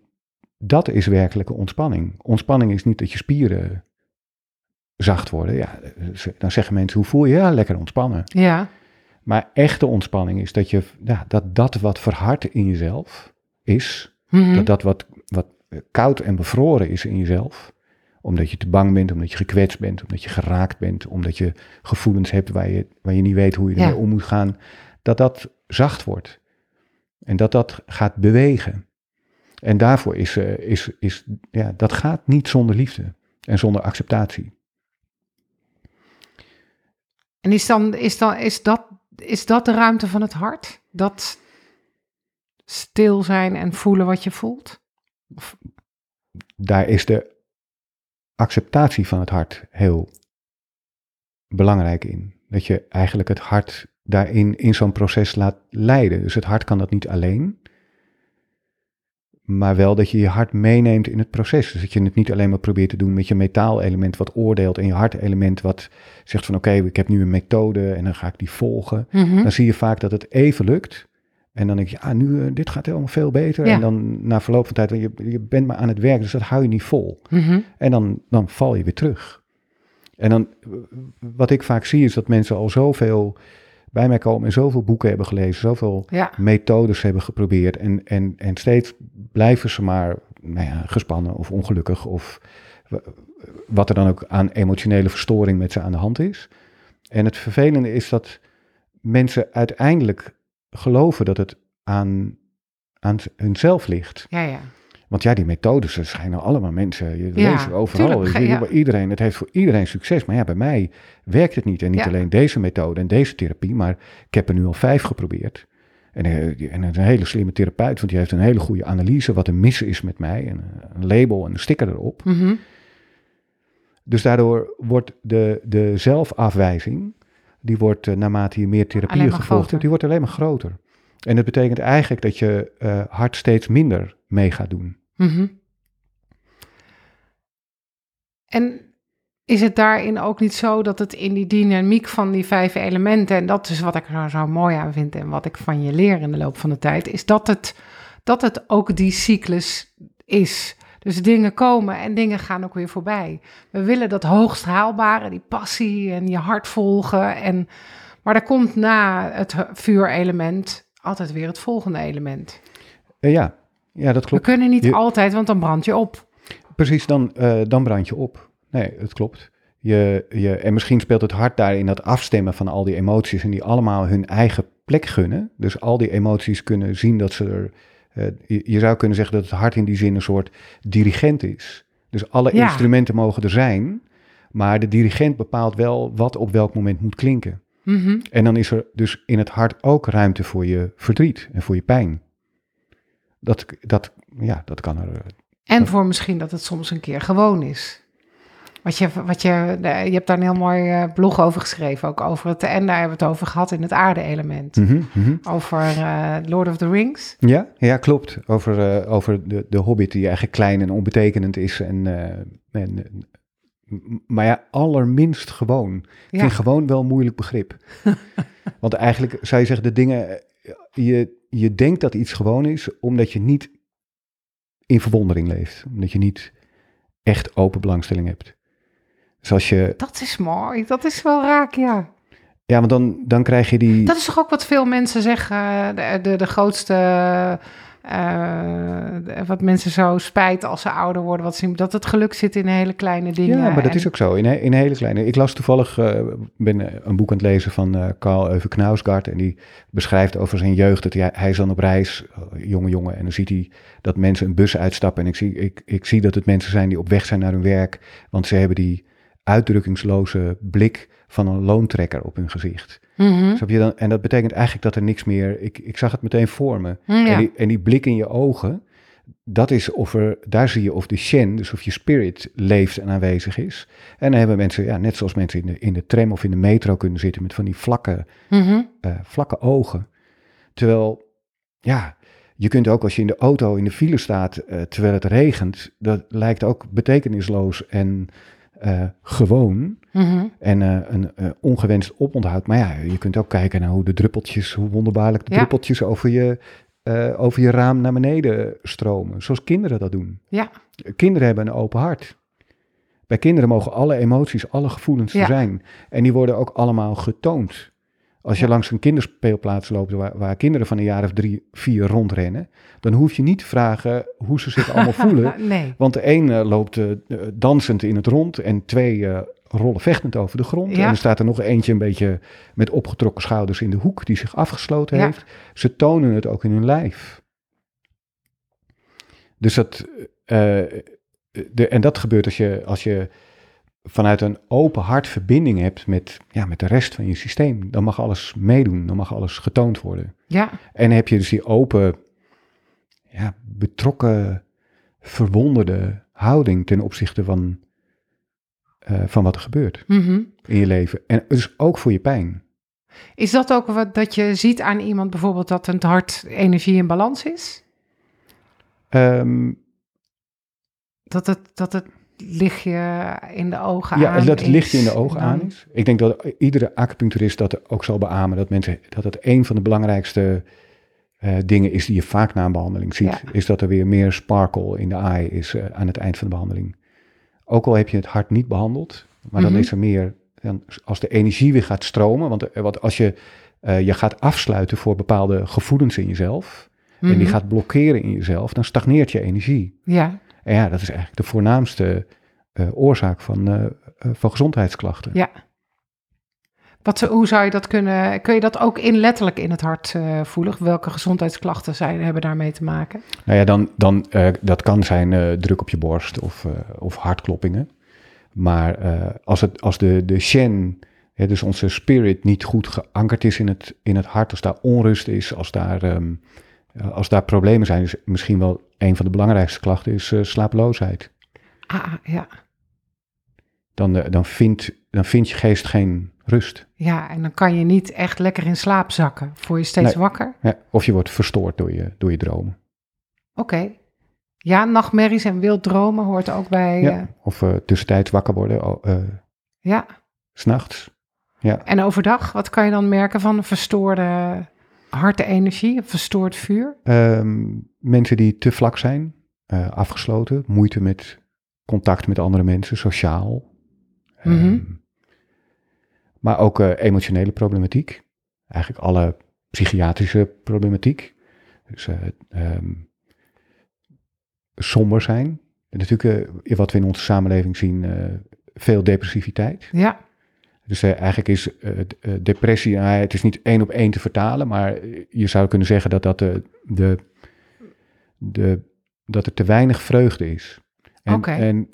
dat is werkelijke ontspanning. Ontspanning is niet dat je spieren zacht worden. Ja, dan zeggen mensen, hoe voel je? Ja, lekker ontspannen. Ja, Maar echte ontspanning is dat je, ja, dat, dat wat verhard in jezelf is, Mhm. dat dat wat, wat koud en bevroren is in jezelf, omdat je te bang bent, omdat je gekwetst bent, omdat je geraakt bent, omdat je gevoelens hebt waar je, waar je niet weet hoe je Ja. ermee om moet gaan, dat dat zacht wordt. En dat dat gaat bewegen. En daarvoor is, eh, is, is ja, dat gaat niet zonder liefde en zonder acceptatie. En is, dan, is, dan, is, dat, is dat de ruimte van het hart? Dat stil zijn en voelen wat je voelt? daar is de acceptatie van het hart heel belangrijk in. Dat je eigenlijk het hart daarin in zo'n proces laat leiden. Dus het hart kan dat niet alleen. Maar wel dat je je hart meeneemt in het proces. Dus dat je het niet alleen maar probeert te doen met je metaalelement wat oordeelt en je hartelement wat zegt van oké, ik heb nu een methode en dan ga ik die volgen. Mhm. Dan zie je vaak dat het even lukt. En dan denk je, ah, nu, eh, dit gaat helemaal veel beter. Ja. En dan na verloop van tijd, je, je bent maar aan het werk, dus dat hou je niet vol. Mhm. En dan, dan val je weer terug. En dan, wat ik vaak zie, is dat mensen al zoveel bij mij komen en zoveel boeken hebben gelezen, zoveel Ja, methodes hebben geprobeerd. En, en, en steeds blijven ze maar nou ja, gespannen of ongelukkig of wa- wat er dan ook aan emotionele verstoring met ze aan de hand is. En het vervelende is dat mensen uiteindelijk geloven dat het aan, aan hunzelf ligt. ja, ja. Want ja, die methodes, er schijnen allemaal mensen, je Ja, leest er overal. tuurlijk, je ja. ziet bij iedereen, het heeft voor iedereen succes. Maar ja, bij mij werkt het niet. En niet Ja. alleen deze methode en deze therapie, maar ik heb er nu al vijf geprobeerd. En, eh, en een hele slimme therapeut, want die heeft een hele goede analyse wat er mis is met mij. En eh, een label en een sticker erop. Mhm. Dus daardoor wordt de, de zelfafwijzing, die wordt eh, naarmate je meer therapieën gevolgd hebt, die wordt alleen maar groter. En dat betekent eigenlijk dat je uh, hart steeds minder mee gaat doen. Mhm. En is het daarin ook niet zo dat het in die dynamiek van die vijf elementen, en dat is wat ik er zo mooi aan vind en wat ik van je leer in de loop van de tijd, is dat het, dat het ook die cyclus is. Dus dingen komen en dingen gaan ook weer voorbij. We willen dat hoogst haalbare, die passie en je hart volgen. En, maar er komt na het vuurelement altijd weer het volgende element. Uh, ja. ja, dat klopt. We kunnen niet altijd, want dan brand je op. Precies, dan, uh, dan brand je op. Nee, het klopt. Je, je, en misschien speelt het hart daar in dat afstemmen van al die emoties en die allemaal hun eigen plek gunnen. Dus al die emoties kunnen zien dat ze er. Uh, je, zou kunnen zeggen dat het hart in die zin een soort dirigent is. Dus alle instrumenten mogen er zijn, maar de dirigent bepaalt wel wat op welk moment moet klinken. Mm -hmm. En dan is er dus in het hart ook ruimte voor je verdriet en voor je pijn. Dat, dat, ja, dat kan er. En voor misschien dat het soms een keer gewoon is. Wat je, wat je, je hebt daar een heel mooi eh, blog over geschreven, ook over het, en daar hebben we het over gehad in het aarde-element. Mm -hmm. Over uh, Lord of the Rings. Ja, ja klopt. Over, uh, over de, de hobbit die eigenlijk klein en onbetekenend is. En, en, maar ja, allerminst gewoon. Ik ja. vind gewoon wel een moeilijk begrip. Want eigenlijk zou je zeggen, de dingen, je, je denkt dat iets gewoon is, omdat je niet in verwondering leeft. Omdat je niet echt open belangstelling hebt. Dus je... Dat is mooi, dat is wel raak, ja. Ja, want dan, dan krijg je die... Dat is toch ook wat veel mensen zeggen, de, de, de grootste... Uh, wat mensen zo spijt als ze ouder worden, wat zien, dat het geluk zit in hele kleine dingen. Ja, maar dat is ook zo, in, in hele kleine. Ik las toevallig, uh, ben een boek aan het lezen van uh, Carl Euwe Knausgaard en die beschrijft over zijn jeugd dat hij, hij is dan op reis, jonge jongen, en dan ziet hij dat mensen een bus uitstappen en ik zie, ik, ik zie dat het mensen zijn die op weg zijn naar hun werk, want ze hebben die uitdrukkingsloze blik van een loontrekker op hun gezicht. Mm je dan? En dat betekent eigenlijk dat er niks meer. Ik, ik zag het meteen voor me. Mm, ja. en, die, en die blik in je ogen, dat is of er, daar zie je of de shen, dus of je spirit leeft en aanwezig is. En dan hebben mensen, ja, net zoals mensen in de, in de tram of in de metro kunnen zitten met van die vlakke, mm uh, vlakke ogen. Terwijl, ja, je kunt ook als je in de auto in de file staat uh, terwijl het regent, dat lijkt ook betekenisloos en uh, gewoon mm-hmm. en uh, een uh, ongewenst oponthoud. Maar ja, je kunt ook kijken naar hoe de druppeltjes, hoe wonderbaarlijk de Ja. druppeltjes over je, over je raam naar beneden stromen. Zoals kinderen dat doen. Ja. Kinderen hebben een open hart. Bij kinderen mogen alle emoties, alle gevoelens Ja. er zijn. En die worden ook allemaal getoond. Als je langs een kinderspeelplaats loopt waar, waar kinderen van een jaar of drie, vier rondrennen, dan hoef je niet te vragen hoe ze zich allemaal voelen. nee. Want de een eh, loopt eh, dansend in het rond en twee eh, rollen vechtend over de grond. Ja. En er staat er nog eentje een beetje met opgetrokken schouders in de hoek die zich afgesloten Ja. heeft. Ze tonen het ook in hun lijf. Dus dat, de, en dat gebeurt als je, als je vanuit een open hart verbinding hebt met, ja, met de rest van je systeem. Dan mag alles meedoen, dan mag alles getoond worden. Ja. En heb je dus die open, ja, betrokken, verwonderde houding ten opzichte van, eh, van wat er gebeurt Mhm. in je leven. En dus ook voor je pijn. Is dat ook wat dat je ziet aan iemand bijvoorbeeld dat het hart energie in balans is? Ehm, Dat het, dat het lichtje in de ogen ja, aan dat het lichtje in de ogen dan- aan is. Ik denk dat iedere acupuncturist dat ook zal beamen. Dat, mensen, dat het een van de belangrijkste eh, dingen is die je vaak na een behandeling ziet. Ja. Is dat er weer meer sparkle in de eye is eh, aan het eind van de behandeling. Ook al heb je het hart niet behandeld, maar dan Mhm. is er meer, dan, als de energie weer gaat stromen. Want, eh, want als je je gaat afsluiten voor bepaalde gevoelens in jezelf. En die Mhm. gaat blokkeren in jezelf, dan stagneert je energie. Ja, En ja, dat is eigenlijk de voornaamste eh, oorzaak van, eh, eh, van gezondheidsklachten. ja. Wat, hoe zou je dat kunnen... Kun je dat ook in, letterlijk in het hart eh, voelen? Welke gezondheidsklachten zijn, hebben daarmee te maken? Nou ja, dan, dan, dat kan zijn druk op je borst of, of hartkloppingen. Maar als, het, als de, de shen, hè, dus onze spirit, niet goed geankerd is in het, in het hart, als daar onrust is, als daar, ehm, eh, als daar problemen zijn, is misschien wel een van de belangrijkste klachten is slapeloosheid. Ah, ja. Dan, eh, dan, vindt, dan vindt je geest geen rust. Ja, en dan kan je niet echt lekker in slaap zakken. Voel je steeds Nee. wakker? Ja, of je wordt verstoord door je, door je dromen. Oké. Ja, nachtmerries en wild dromen hoort ook bij. Ja. Ja. Of tussentijds wakker worden, ja. s'nachts. Ja. En overdag, wat kan je dan merken van een verstoorde hartenergie, een verstoord vuur? Ehm, mensen die te vlak zijn, eh, afgesloten, moeite met contact met andere mensen, sociaal. Ehm, Mhm. maar ook eh, emotionele problematiek. Eigenlijk alle psychiatrische problematiek. Dus eh, ehm, somber zijn. En natuurlijk, wat we in onze samenleving zien, veel depressiviteit. Ja, Dus eh, eigenlijk is eh, eh, depressie, het is niet één op één te vertalen, maar je zou kunnen zeggen dat, dat, de, de, de, dat er te weinig vreugde is. En, en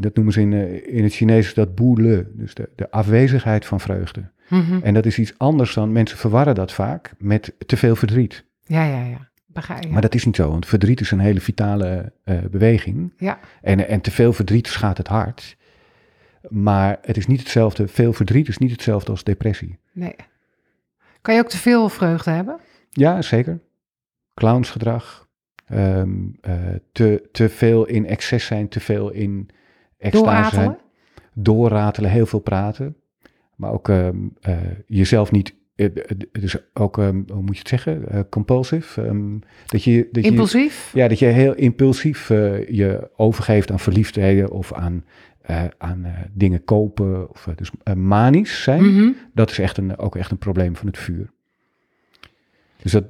dat noemen ze in, in het Chinees dat boe le, dus de, de afwezigheid van vreugde. Mhm. En dat is iets anders dan, mensen verwarren dat vaak met te veel verdriet. ja, ja, ja. Begrijp je? Maar dat is niet zo, want verdriet is een hele vitale beweging. Ja, En, en te veel verdriet schaadt het hart. Maar het is niet hetzelfde, veel verdriet is niet hetzelfde als depressie. nee. Kan je ook te veel vreugde hebben? Ja, zeker. Clownsgedrag. eh, te, te veel in excess zijn, te veel in extase Doorratelen? zijn. Doorratelen, heel veel praten. Maar ook ehm, eh, jezelf niet... eh, dus ook, ehm, hoe moet je het zeggen? Compulsive. ehm, dat je, dat je, Impulsief? ja, dat je heel impulsief je overgeeft aan verliefdheden of aan, eh, aan eh, dingen kopen. Of, eh, dus manisch zijn. Mhm. Dat is echt een, ook echt een probleem van het vuur. Dus dat,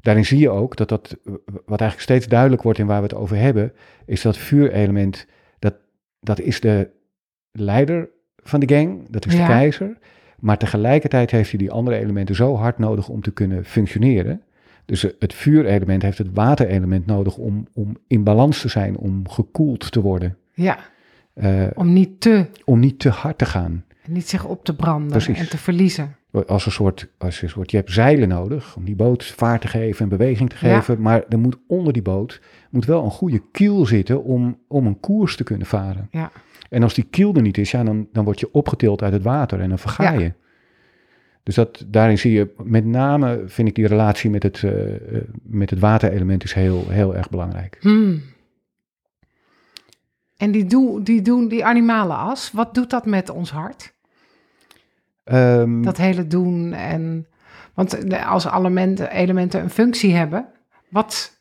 daarin zie je ook dat dat, wat eigenlijk steeds duidelijk wordt in waar we het over hebben, is dat vuurelement, dat, dat is de leider van de gang, dat is Ja. de keizer. Maar tegelijkertijd heeft hij die andere elementen zo hard nodig om te kunnen functioneren. Dus het vuurelement heeft het waterelement nodig om, om in balans te zijn, om gekoeld te worden. Ja, eh, om niet te, om niet te hard te gaan. niet zich op te branden Precies. en te verliezen. als een soort, als een soort, je hebt zeilen nodig om die boot vaart te geven en beweging te Ja. geven, maar er moet onder die boot moet wel een goede kiel zitten om, om een koers te kunnen varen. Ja. En als die kiel er niet is, ja, dan, dan word je opgetild uit het water en dan verga Ja. je. Dus dat, daarin zie je, met name vind ik die relatie met het, eh, eh, met het waterelement is heel, heel erg belangrijk. Hmm. En die, doe, die doen die animale as, wat doet dat met ons hart? Ehm, Dat hele doen en... Want als elementen, elementen een functie hebben, wat...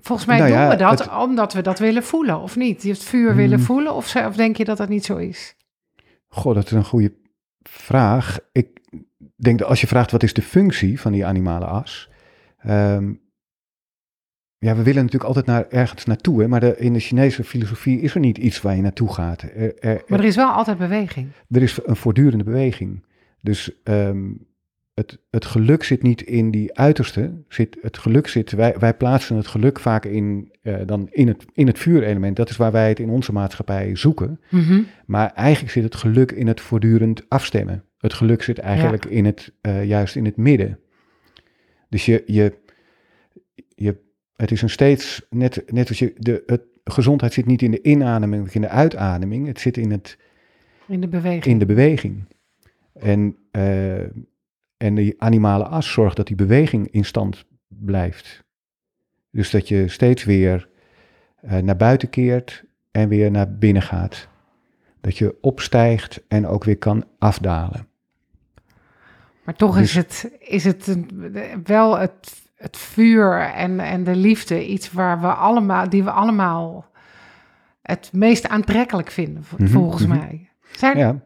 Volgens mij Nou doen ja, we dat het- omdat we dat willen voelen, of niet? Je het vuur Hmm. willen voelen, of, of denk je dat dat niet zo is? Goh, dat is een goede vraag. Ik denk dat als je vraagt wat is de functie van die animale as. ehm, ja, we willen natuurlijk altijd naar ergens naartoe, hè, maar de, in de Chinese filosofie is er niet iets waar je naartoe gaat. Er, er, Maar er is wel altijd beweging. er is een voortdurende beweging. Dus ehm, het, het geluk zit niet in die uiterste. Zit, het geluk zit, wij, wij plaatsen het geluk vaak in, eh, dan in, het, in het vuurelement. Dat is waar wij het in onze maatschappij zoeken. Mhm. Maar eigenlijk zit het geluk in het voortdurend afstemmen. Het geluk zit eigenlijk in het, eh, juist in het midden. Dus je, je, je, het is een steeds, net, net als je, de het, gezondheid zit niet in de inademing of in de uitademing. Het zit in, het, In de beweging. in de beweging. En, eh, en die animale as zorgt dat die beweging in stand blijft. Dus dat je steeds weer eh, naar buiten keert en weer naar binnen gaat. Dat je opstijgt en ook weer kan afdalen. Maar toch Dus- is het, is het wel het, het vuur en, en de liefde iets waar we allemaal, die we allemaal het meest aantrekkelijk vinden, Mhm, volgens mhm. mij. Zijn, Ja,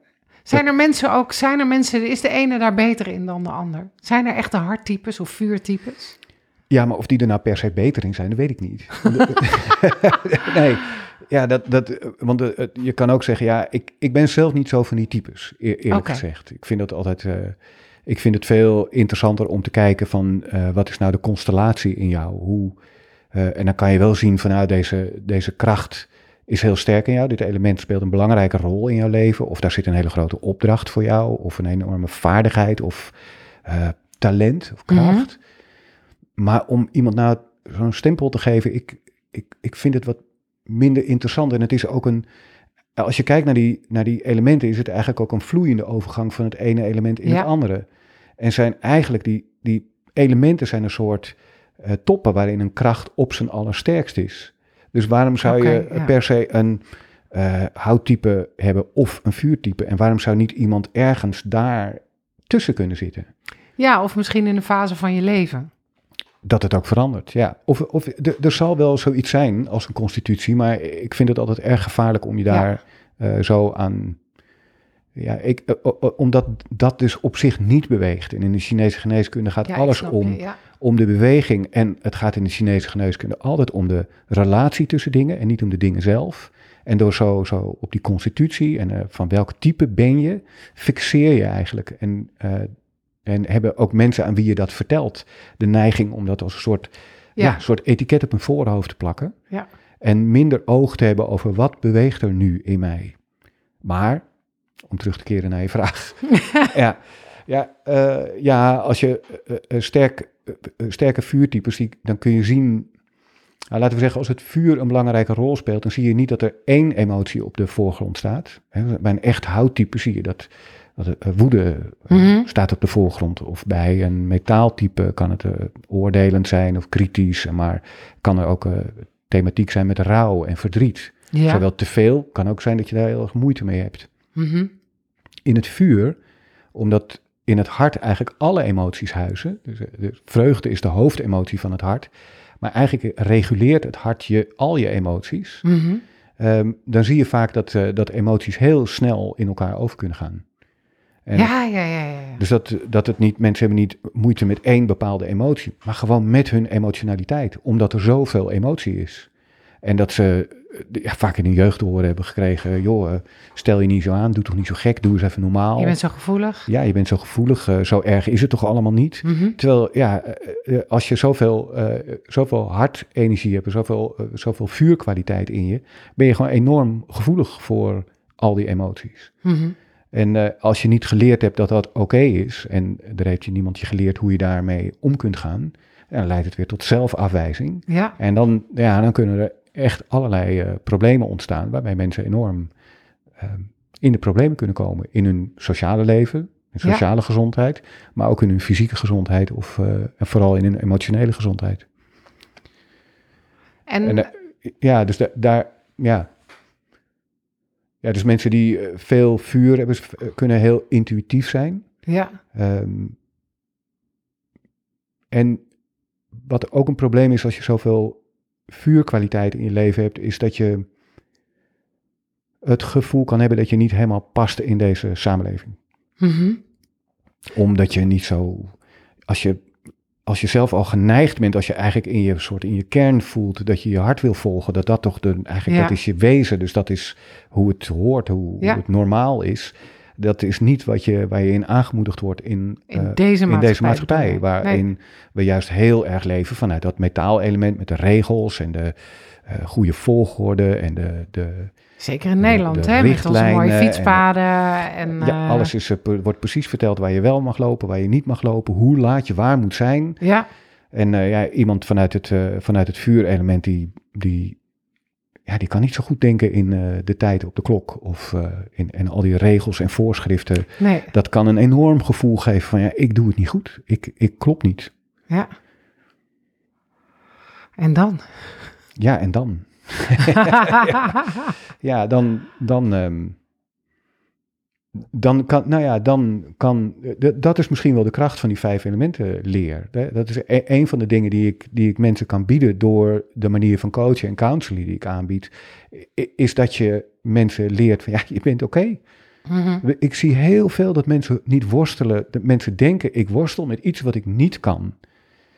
zijn er mensen ook, zijn er mensen, is de ene daar beter in dan de ander? Zijn er echte harttypes of vuurtypes? ja, maar of die er nou per se beter in zijn, dat weet ik niet. nee, ja, dat, dat, want eh, je kan ook zeggen, ja, ik, ik ben zelf niet zo van die types, eer- eerlijk gezegd. Ik vind dat altijd, eh, ik vind het veel interessanter om te kijken van, eh, wat is nou de constellatie in jou? Hoe, eh, en dan kan je wel zien vanuit deze, deze kracht is heel sterk in jou. Dit element speelt een belangrijke rol in jouw leven. Of daar zit een hele grote opdracht voor jou. Of een enorme vaardigheid of eh, talent of kracht. Maar om iemand nou zo'n stempel te geven, ik, ik, ik vind het wat minder interessant. En het is ook een. als je kijkt naar die, naar die elementen, is het eigenlijk ook een vloeiende overgang van het ene element in Ja. het andere. En zijn eigenlijk die, die elementen zijn een soort eh, toppen waarin een kracht op zijn allersterkst is. Dus waarom zou je ja. per se een eh, houttype hebben of een vuurtype? En waarom zou niet iemand ergens daar tussen kunnen zitten? Ja, of misschien in een fase van je leven. Dat het ook verandert, ja. Of, of er, er zal wel zoiets zijn als een constitutie, maar ik vind het altijd erg gevaarlijk om je Ja. daar eh, zo aan. Ja, ik, eh, omdat dat dus op zich niet beweegt. En in de Chinese geneeskunde gaat Ja, alles om, je, ja. om de beweging. En het gaat in de Chinese geneeskunde altijd om de relatie tussen dingen en niet om de dingen zelf. En door zo, zo op die constitutie en eh, van welk type ben je, fixeer je eigenlijk. En, eh, en hebben ook mensen aan wie je dat vertelt de neiging om dat als een soort, ja. Ja. soort etiket op hun voorhoofd te plakken. Ja. En minder oog te hebben over wat beweegt er nu in mij. Maar, om terug te keren naar je vraag. ja, ja, eh, ja, als je eh, sterk, sterke vuurtypes, die, dan kun je zien... Nou, laten we zeggen, als het vuur een belangrijke rol speelt, dan zie je niet dat er één emotie op de voorgrond staat. Hè, Bij een echt houttype zie je dat, dat woede Mhm. staat op de voorgrond. Of bij een metaaltype kan het oordelend zijn of kritisch, maar kan er ook thematiek zijn met rouw en verdriet. Ja. Zowel te veel kan ook zijn dat je daar heel erg moeite mee hebt. Mhm. In het vuur, omdat in het hart eigenlijk alle emoties huizen. Dus, eh, de vreugde is de hoofdemotie van het hart. Maar eigenlijk reguleert het hart je, al je emoties. Mhm. Ehm, dan zie je vaak dat, eh, dat emoties heel snel in elkaar over kunnen gaan. En Ja, ja, ja, ja. ja. Dus dat, dat het niet, mensen hebben niet moeite met één bepaalde emotie, maar gewoon met hun emotionaliteit, omdat er zoveel emotie is. En dat ze eh, ja, vaak in hun jeugd te horen hebben gekregen, joh, eh, stel je niet zo aan, doe toch niet zo gek, doe eens even normaal. Je bent zo gevoelig. Ja, je bent zo gevoelig, eh, zo erg is het toch allemaal niet. Mhm. Terwijl, ja, als je zoveel, eh, zoveel hartenergie hebt, zoveel, zoveel vuurkwaliteit in je, ben je gewoon enorm gevoelig voor al die emoties. Mhm. En als je niet geleerd hebt dat dat oké is, en er heeft je niemand je geleerd hoe je daarmee om kunt gaan, dan leidt het weer tot zelfafwijzing. Ja, En dan, ja, dan kunnen er echt allerlei eh, problemen ontstaan, waarbij mensen enorm eh, in de problemen kunnen komen. In hun sociale leven, Ja. sociale gezondheid, maar ook in hun fysieke gezondheid of eh, en vooral in hun emotionele gezondheid. en, En ja, dus da- daar, ja. Ja, dus mensen die veel vuur hebben, kunnen heel intuïtief zijn. ja, Ehm, en wat ook een probleem is als je zoveel vuurkwaliteit in je leven hebt, is dat je het gevoel kan hebben dat je niet helemaal past in deze samenleving. Mhm. Omdat je niet zo, als je, als je zelf al geneigd bent, als je eigenlijk in je soort in je kern voelt dat je je hart wil volgen, dat dat toch de, eigenlijk Ja. dat is je wezen, dus dat is hoe het hoort, hoe, Ja. hoe het normaal is. Dat is niet wat je, waar je in aangemoedigd wordt in, in eh, deze maatschappij. deze waarin Nee. we juist heel erg leven vanuit dat metaalelement met de regels en de eh, goede volgorde en de, de Zeker in de- Nederland, de hè, met onze mooie en- fietspaden. En, ja, eh, alles is, wordt precies verteld waar je wel mag lopen, waar je niet mag lopen, hoe laat je waar moet zijn. Ja, En ja, iemand vanuit het, vanuit het vuurelement, die, die, ja, die kan niet zo goed denken in eh, de tijd op de klok of eh, in en al die regels en voorschriften. nee, Dat kan een enorm gevoel geven van ja, ik doe het niet goed, ik, ik klop niet. ja. En dan? Ja, en dan? Ja, dan, dan, ehm, dan kan, nou ja, dan kan, d- dat is misschien wel de kracht van die vijf elementen leer. Dat is e- een van de dingen die ik, die ik mensen kan bieden door de manier van coachen en counseling die ik aanbied, is dat je mensen leert van ja, je bent oké. Mhm. Ik zie heel veel dat mensen niet worstelen. Dat mensen denken, ik worstel met iets wat ik niet kan.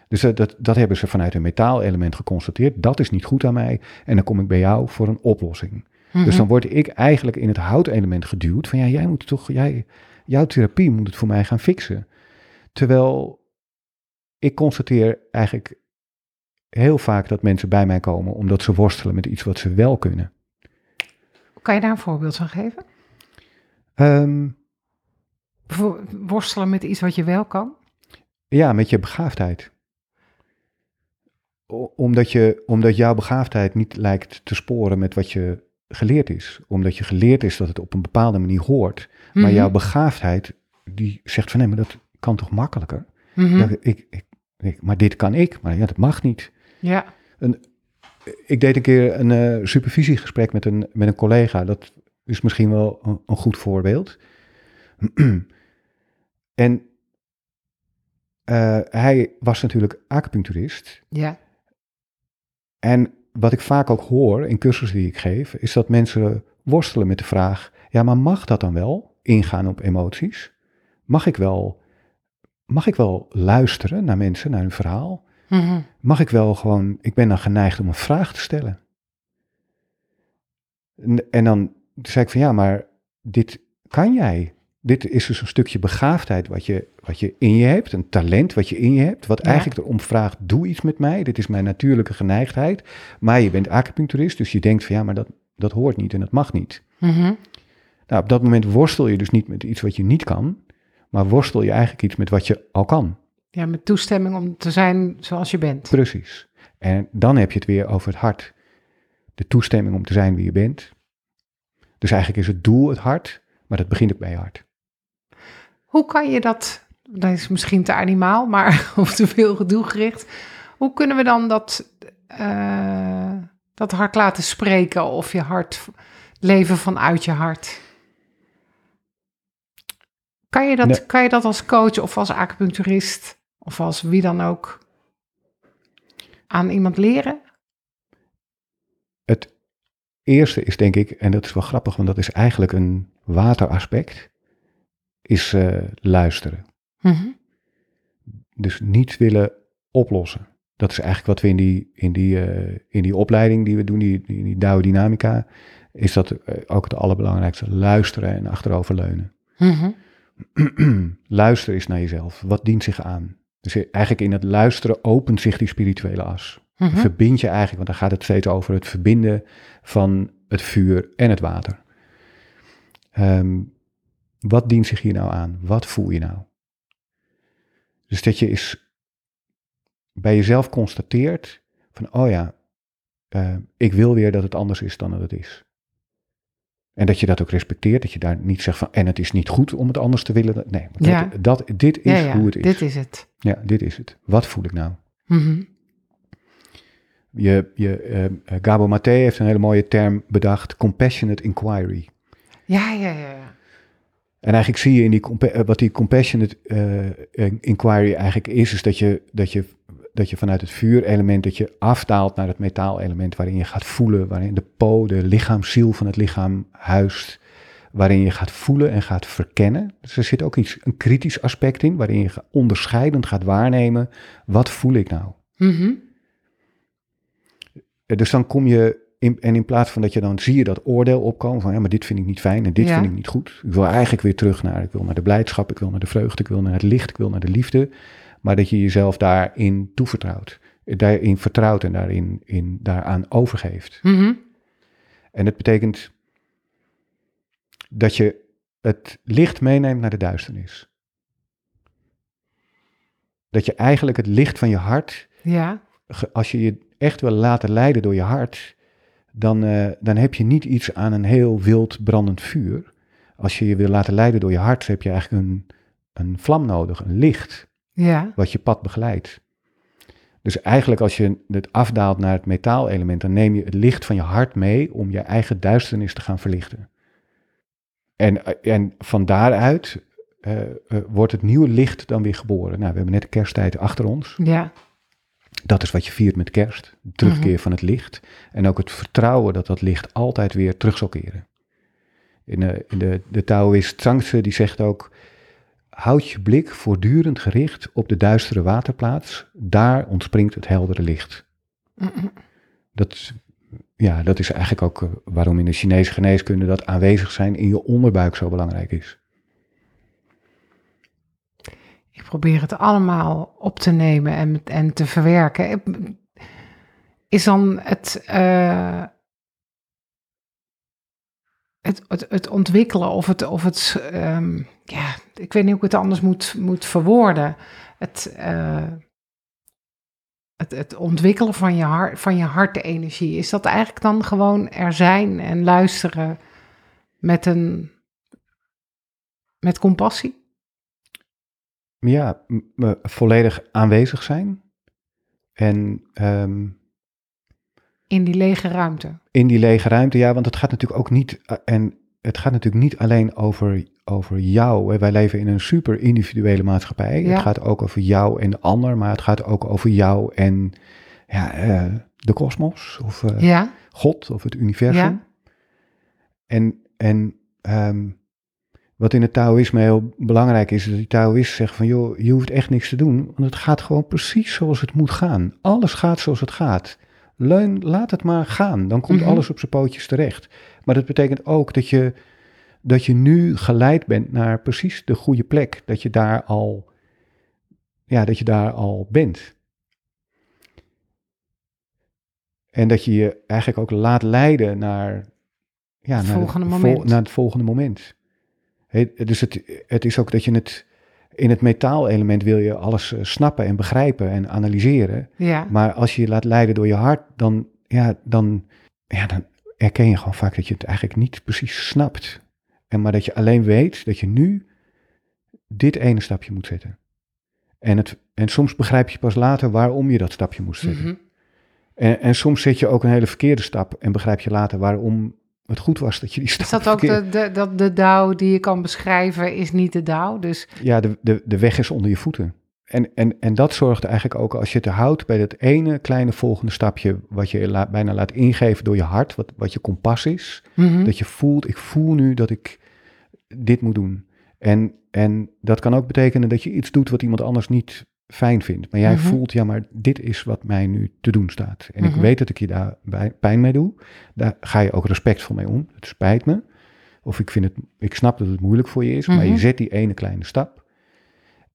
Dus dat, dat, dat hebben ze vanuit een metaalelement geconstateerd. Dat is niet goed aan mij. En dan kom ik bij jou voor een oplossing. Dus Mhm. dan word ik eigenlijk in het houtelement geduwd. Van ja, jij moet toch, jij, jouw therapie moet het voor mij gaan fixen. Terwijl ik constateer eigenlijk heel vaak dat mensen bij mij komen omdat ze worstelen met iets wat ze wel kunnen. Kan je daar een voorbeeld van geven? Ehm, worstelen met iets wat je wel kan? Ja, met je begaafdheid. O- Omdat, je, omdat jouw begaafdheid niet lijkt te sporen met wat je geleerd is. Omdat je geleerd is dat het op een bepaalde manier hoort. Maar Mhm. jouw begaafdheid, die zegt van nee, maar dat kan toch makkelijker? Mhm. Ja, ik, ik, ik- maar dit kan ik, maar ja, dat mag niet. Ja. Ik deed een keer een eh, supervisiegesprek met een, met een collega. Dat is misschien wel een, een goed voorbeeld. en eh, hij was natuurlijk acupuncturist. Ja. En wat ik vaak ook hoor in cursussen die ik geef, is dat mensen worstelen met de vraag: ja, maar mag dat dan wel ingaan op emoties? Mag ik wel, mag ik wel luisteren naar mensen, naar hun verhaal? Mhm. Mag ik wel gewoon, ik ben dan geneigd om een vraag te stellen. En, en dan zei ik van ja, maar dit kan jij. Dit is dus een stukje begaafdheid wat je, wat je in je hebt, een talent wat je in je hebt, wat Ja. eigenlijk erom vraagt, doe iets met mij, dit is mijn natuurlijke geneigdheid. Maar je bent acupuncturist, dus je denkt van ja, maar dat, dat hoort niet en dat mag niet. Mhm. Nou, op dat moment worstel je dus niet met iets wat je niet kan, maar worstel je eigenlijk iets met wat je al kan. Ja, met toestemming om te zijn zoals je bent. Precies. En dan heb je het weer over het hart. De toestemming om te zijn wie je bent. Dus eigenlijk is het doel het hart, maar dat begint ook bij je hart. Hoe kan je dat, dat is misschien te animaal, maar of te veel doelgericht. Hoe kunnen we dan dat, eh, dat hart laten spreken of je hart leven vanuit je hart? Kan je dat, Nee. kan je dat als coach of als acupuncturist of als wie dan ook aan iemand leren? Het eerste is denk ik, en dat is wel grappig, want dat is eigenlijk een wateraspect, is eh, luisteren. Mhm. Dus niet willen oplossen. Dat is eigenlijk wat we in die, in die, eh, in die opleiding die we doen, die, die, die Douwe Dynamica, is dat eh, ook het allerbelangrijkste. Luisteren en achteroverleunen. Mhm. Luisteren is naar jezelf. Wat dient zich aan? Dus eigenlijk in het luisteren opent zich die spirituele as. Mhm. Verbind je eigenlijk, want dan gaat het steeds over het verbinden van het vuur en het water. Ehm, wat dient zich hier nou aan? Wat voel je nou? Dus dat je is bij jezelf constateert van, oh ja, eh, ik wil weer dat het anders is dan dat het is. En dat je dat ook respecteert, dat je daar niet zegt van, en het is niet goed om het anders te willen. Nee, maar Ja. dat, dat, dit is ja, ja, hoe het is. dit is het. Ja, dit is het. Wat voel ik nou? Mhm. Je, je, eh, eh, Gabo Maté heeft een hele mooie term bedacht, compassionate inquiry. Ja, ja, ja. En eigenlijk zie je in die, eh, wat die compassionate eh, inquiry eigenlijk is, is dat je, dat, je, dat je vanuit het vuurelement, dat je afdaalt naar het metaalelement, waarin je gaat voelen, waarin de po, de lichaamsziel van het lichaam huist, waarin je gaat voelen en gaat verkennen. Dus er zit ook iets, een kritisch aspect in, waarin je onderscheidend gaat waarnemen, wat voel ik nou? Eh, Dus dan kom je, in, en in plaats van dat je dan zie je dat oordeel opkomen van ja, maar dit vind ik niet fijn en dit Ja. vind ik niet goed. Ik wil eigenlijk weer terug naar, ik wil naar de blijdschap, ik wil naar de vreugde, ik wil naar het licht, ik wil naar de liefde. Maar dat je jezelf daarin toevertrouwt, daarin vertrouwt en daarin, in, daaraan overgeeft. Mhm. En dat betekent dat je het licht meeneemt naar de duisternis. Dat je eigenlijk het licht van je hart Ja. als je je echt wil laten leiden door je hart, dan, eh, dan heb je niet iets aan een heel wild brandend vuur. Als je je wil laten leiden door je hart, heb je eigenlijk een, een vlam nodig, een licht, Ja. wat je pad begeleidt. Dus eigenlijk als je het afdaalt naar het metaalelement, dan neem je het licht van je hart mee om je eigen duisternis te gaan verlichten. En, eh, en van daaruit eh, wordt het nieuwe licht dan weer geboren. Nou, we hebben net de kersttijd achter ons. Ja. Dat is wat je viert met kerst. De terugkeer van het licht. En ook het vertrouwen dat dat licht altijd weer terug zal keren. In de, in de, de Taoïst die zegt ook... Houd je blik voortdurend gericht op de duistere waterplaats. Daar ontspringt het heldere licht. Mhm. Dat, is- ja, dat is eigenlijk ook eh, waarom in de Chinese geneeskunde... dat aanwezig zijn in je onderbuik zo belangrijk is. Ik probeer het allemaal op te nemen en, en te verwerken. Is dan het, eh, het, het, het ontwikkelen of het, of het ehm, ja, ik weet niet hoe ik het anders moet, moet verwoorden. Het, eh, het, het ontwikkelen van je, hart, van je hartenergie, is dat eigenlijk dan gewoon er zijn en luisteren met een met compassie? Ja, volledig aanwezig zijn. En ehm, In die lege ruimte. in die lege ruimte, ja, want het gaat natuurlijk ook niet. eh, En het gaat natuurlijk niet alleen over, over jou. Wij leven in een super individuele maatschappij. Ja. Het gaat ook over jou en de ander, maar het gaat ook over jou en ja, eh, de kosmos of eh, Ja, God of het universum. Ja. En, en ehm, wat in het Taoïsme heel belangrijk is, is dat die Taoïsten zeggen van joh, je hoeft echt niks te doen, want het gaat gewoon precies zoals het moet gaan. Alles gaat zoals het gaat. Leun, laat het maar gaan, dan komt Mhm. alles op zijn pootjes terecht. Maar dat betekent ook dat je, dat je nu geleid bent naar precies de goede plek, dat je daar al, ja, dat je daar al bent. En dat je je eigenlijk ook laat leiden naar, ja, Het naar, volgende de- moment. naar het volgende moment. He, dus het, het is ook dat je het, in het metaalelement wil je alles eh, snappen en begrijpen en analyseren. ja. Maar als je je laat leiden door je hart, dan, ja, dan, ja, dan erken je gewoon vaak dat je het eigenlijk niet precies snapt. En maar dat je alleen weet dat je nu dit ene stapje moet zetten. En, het, en soms begrijp je pas later waarom je dat stapje moest zetten. Mhm. En, en soms zet je ook een hele verkeerde stap en begrijp je later waarom het goed was dat je die stap Is dat ook de, de, dat de dauw die je kan beschrijven, is niet de dauw? Dus Ja, de, de, de weg is onder je voeten. En, en, en dat zorgt eigenlijk ook, als je het houdt bij dat ene kleine volgende stapje, wat je la- bijna laat ingeven door je hart, wat, wat je kompas is, Mhm. dat je voelt, ik voel nu dat ik dit moet doen. En, en dat kan ook betekenen dat je iets doet wat iemand anders niet fijn vindt. Maar jij Mhm. voelt, ja, maar dit is wat mij nu te doen staat. En Mhm. ik weet dat ik je daar pijn mee doe. Daar ga je ook respectvol mee om. Het spijt me. Of ik, vind het, ik snap dat het moeilijk voor je is, maar Mhm. je zet die ene kleine stap.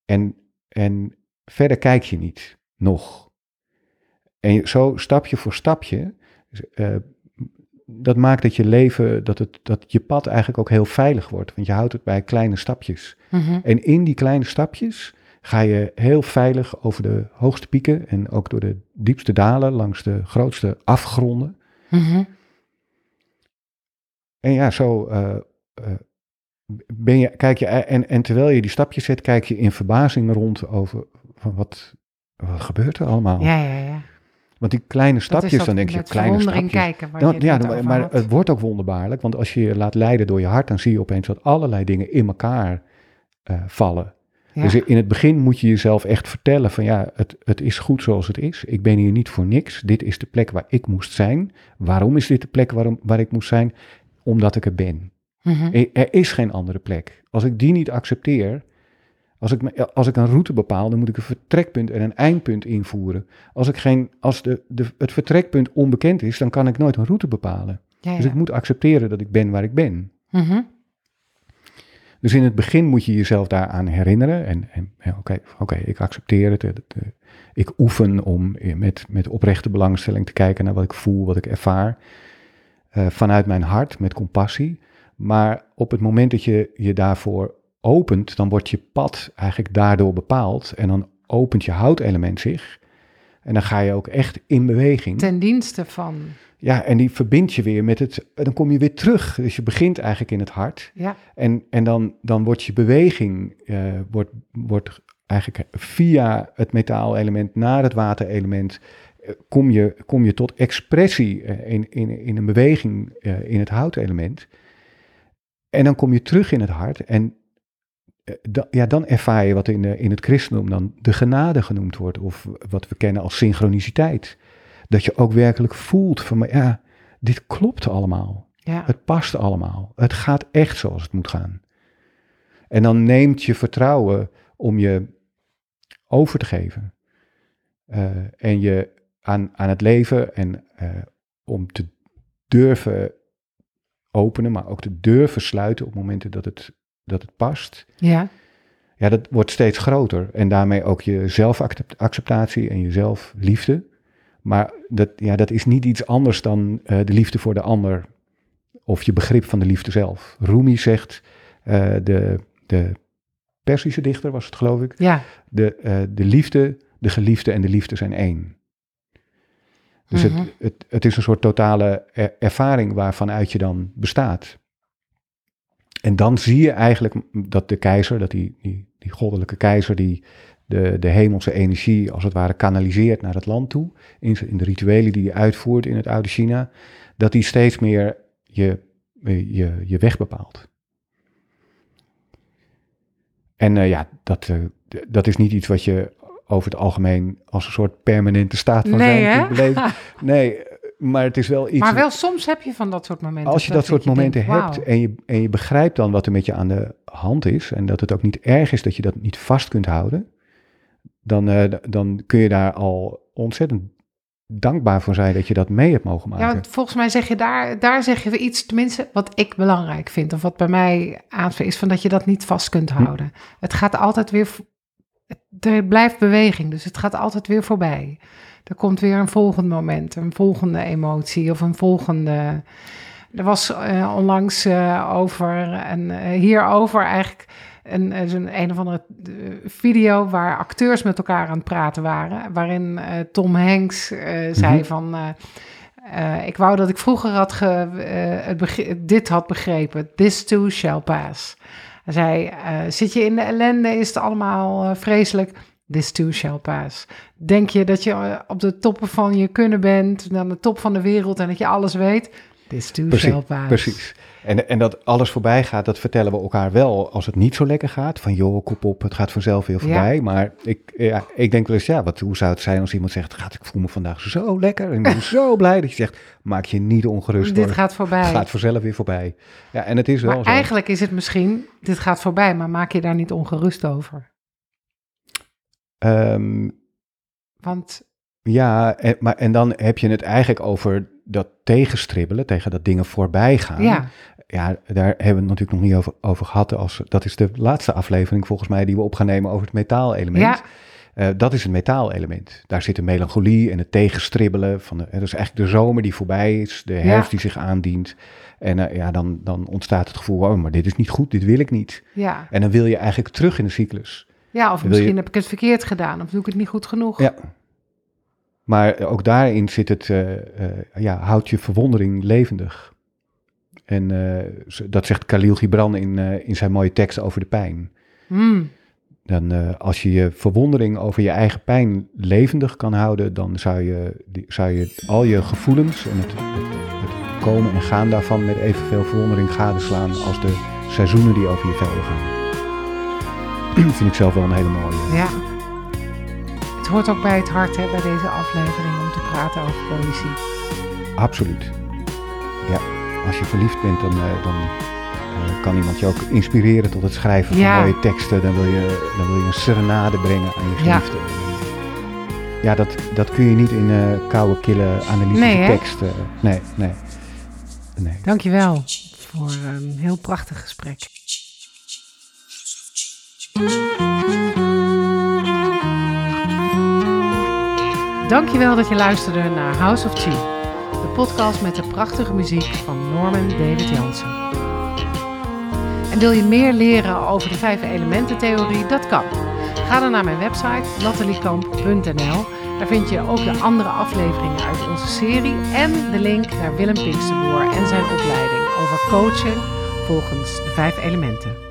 En, en verder kijk je niet nog. En zo stapje voor stapje, eh, dat maakt dat je leven, dat, het, dat je pad eigenlijk ook heel veilig wordt. Want je houdt het bij kleine stapjes. Mhm. En in die kleine stapjes ga je heel veilig over de hoogste pieken en ook door de diepste dalen langs de grootste afgronden. Mhm. En ja, zo eh, eh, ben je, kijk je, en, en terwijl je die stapjes zet, kijk je in verbazing rond over van wat, wat gebeurt er allemaal. Ja, ja, ja. Want die kleine stapjes, dan denk je, kleine stapjes. kijken waar Dan- je het ja, dan- maar had. het wordt ook wonderbaarlijk, want als je je laat leiden door je hart, dan zie je opeens dat allerlei dingen in elkaar eh, vallen. Ja. Dus in het begin moet je jezelf echt vertellen van ja, het, het is goed zoals het is. Ik ben hier niet voor niks. Dit is de plek waar ik moest zijn. Waarom is dit de plek waarom, waar ik moest zijn? Omdat ik er ben. Mhm. Er, er is geen andere plek. Als ik die niet accepteer, als ik, als ik een route bepaal, dan moet ik een vertrekpunt en een eindpunt invoeren. Als, ik geen, als de, de, het vertrekpunt onbekend is, dan kan ik nooit een route bepalen. Ja, Dus ik moet accepteren dat ik ben waar ik ben. Mhm. Dus in het begin moet je jezelf daaraan herinneren. En, en oké, ik accepteer het. Het- Ik oefen om met, met oprechte belangstelling te kijken naar wat ik voel, wat ik ervaar. eh, vanuit mijn hart, met compassie. Maar op het moment dat je je daarvoor opent, dan wordt je pad eigenlijk daardoor bepaald. En dan opent je houtelement zich. En dan ga je ook echt in beweging. Ten dienste van. Ja, en die verbind je weer met het. Dan kom je weer terug. Dus je begint eigenlijk in het hart. Ja, En, en dan, dan wordt je beweging eh, wordt, wordt eigenlijk via het metaalelement naar het waterelement. eh, Kom je, kom je tot expressie eh, in, in, in een beweging in het houtelement. En dan kom je terug in het hart. En da- ja, dan ervaar je wat in, de, in het christendom dan de genade genoemd wordt. Of wat we kennen als synchroniciteit. Dat je ook werkelijk voelt van, maar ja, dit klopt allemaal. ja. Het past allemaal. Het gaat echt zoals het moet gaan. En dan neemt je vertrouwen om je over te geven. Eh, en je aan, aan het leven en eh, om te durven openen, maar ook te durven sluiten op momenten dat het, dat het past. ja. Ja, dat wordt steeds groter. En daarmee ook je zelfacceptatie en je zelfliefde. Maar dat, ja, dat is niet iets anders dan eh, de liefde voor de ander. Of je begrip van de liefde zelf. Rumi zegt, eh, de, de Persische dichter was het geloof ik. ja. De, eh, de liefde, de geliefde en de liefde zijn één. Dus Mhm. het, het, het is een soort totale er- ervaring waarvanuit je dan bestaat. En dan zie je eigenlijk dat de keizer, dat die, die, die goddelijke keizer, die de, de hemelse energie als het ware kanaliseert naar het land toe, in, in de rituelen die hij uitvoert in het oude China, dat die steeds meer je, je, je weg bepaalt. En eh, ja, dat, eh, dat is niet iets wat je over het algemeen als een soort permanente staat van Nee, zijn beleven. Nee, eh, maar het is wel iets... Maar wel soms heb je van dat soort momenten. Als je dat soort je momenten denkt, hebt en je, en je begrijpt dan wat er met je aan de hand is en dat het ook niet erg is dat je dat niet vast kunt houden, dan, eh, dan kun je daar al ontzettend dankbaar voor zijn dat je dat mee hebt mogen maken. Ja, volgens mij zeg je daar, daar zeg je weer iets, tenminste wat ik belangrijk vind, of wat bij mij aanspreekt, is van dat je dat niet vast kunt Hm. houden. Het gaat altijd weer, er blijft beweging, dus het gaat altijd weer voorbij. Er komt weer een volgend moment, een volgende emotie of een volgende. Er was eh, onlangs eh, over en eh, hierover eigenlijk een, zo'n een of andere eh, video waar acteurs met elkaar aan het praten waren, waarin eh, Tom Hanks eh, zei Mhm. van. ik wou dat ik vroeger had ge, eh, het dit had begrepen. This too shall pass. Hij zei, zit je in de ellende, is het allemaal vreselijk. This too shall pass. Denk je dat je op de toppen van je kunnen bent, aan de top van de wereld en dat je alles weet? This too Precies, shall pass. Precies. En, en dat alles voorbij gaat, dat vertellen we elkaar wel als het niet zo lekker gaat. Van joh, kop op, het gaat vanzelf weer voorbij. Maar ik, ja, ik denk wel eens, ja, wat, hoe zou het zijn als iemand zegt, gaat, ik voel me vandaag zo lekker en ik ben zo blij dat je zegt, maak je niet ongerust Dit gaat voorbij. Het gaat vanzelf weer voorbij. Ja, en het is wel zo. eigenlijk is het misschien, dit gaat voorbij, maar maak je daar niet ongerust over. Ehm, Want ja, en, maar, en dan heb je het eigenlijk over dat tegenstribbelen, tegen dat dingen voorbij gaan. ja, Ja, daar hebben we het natuurlijk nog niet over, over gehad. Als, dat is de laatste aflevering volgens mij die we op gaan nemen over het metaalelement. Ja. Eh, dat is het metaalelement. Daar zit de melancholie en het tegenstribbelen. Van de, dat is eigenlijk de zomer die voorbij is, de herfst die zich aandient. En eh, ja, dan, dan ontstaat het gevoel, oh, maar dit is niet goed, dit wil ik niet. ja. En dan wil je eigenlijk terug in de cyclus. ja, of misschien je- heb ik het verkeerd gedaan, of doe ik het niet goed genoeg. Ja. Maar ook daarin zit het, eh, ja, houdt je verwondering levendig. En eh, dat zegt Khalil Gibran in, in zijn mooie tekst over de pijn. Hmm. Dan, als je je verwondering over je eigen pijn levendig kan houden, dan zou je, die, zou je al je gevoelens en het, het, het komen en gaan daarvan met evenveel verwondering gadeslaan als de seizoenen die over je velden gaan. Vind ik zelf wel een hele mooie. Ja. Het hoort ook bij het hart, hè, bij deze aflevering, om te praten over poëzie. Absoluut. Ja, als je verliefd bent, dan, eh, dan eh, kan iemand je ook inspireren tot het schrijven van Ja. mooie teksten. Dan wil, je, dan wil je een serenade brengen aan je Ja. geliefde. Ja, dat, dat kun je niet in eh, koude, kille, analytische Nee, teksten. Nee, nee. nee. Dankjewel voor een heel prachtig gesprek. Dankjewel dat je luisterde naar House of Chi, de podcast met de prachtige muziek van Norman David Jansen. En wil je meer leren over de vijf elementen theorie? Dat kan. Ga dan naar mijn website nataliekamp.nl. Daar vind je ook de andere afleveringen uit onze serie en de link naar Willem Pinksterboer en zijn opleiding over coaching volgens de vijf elementen.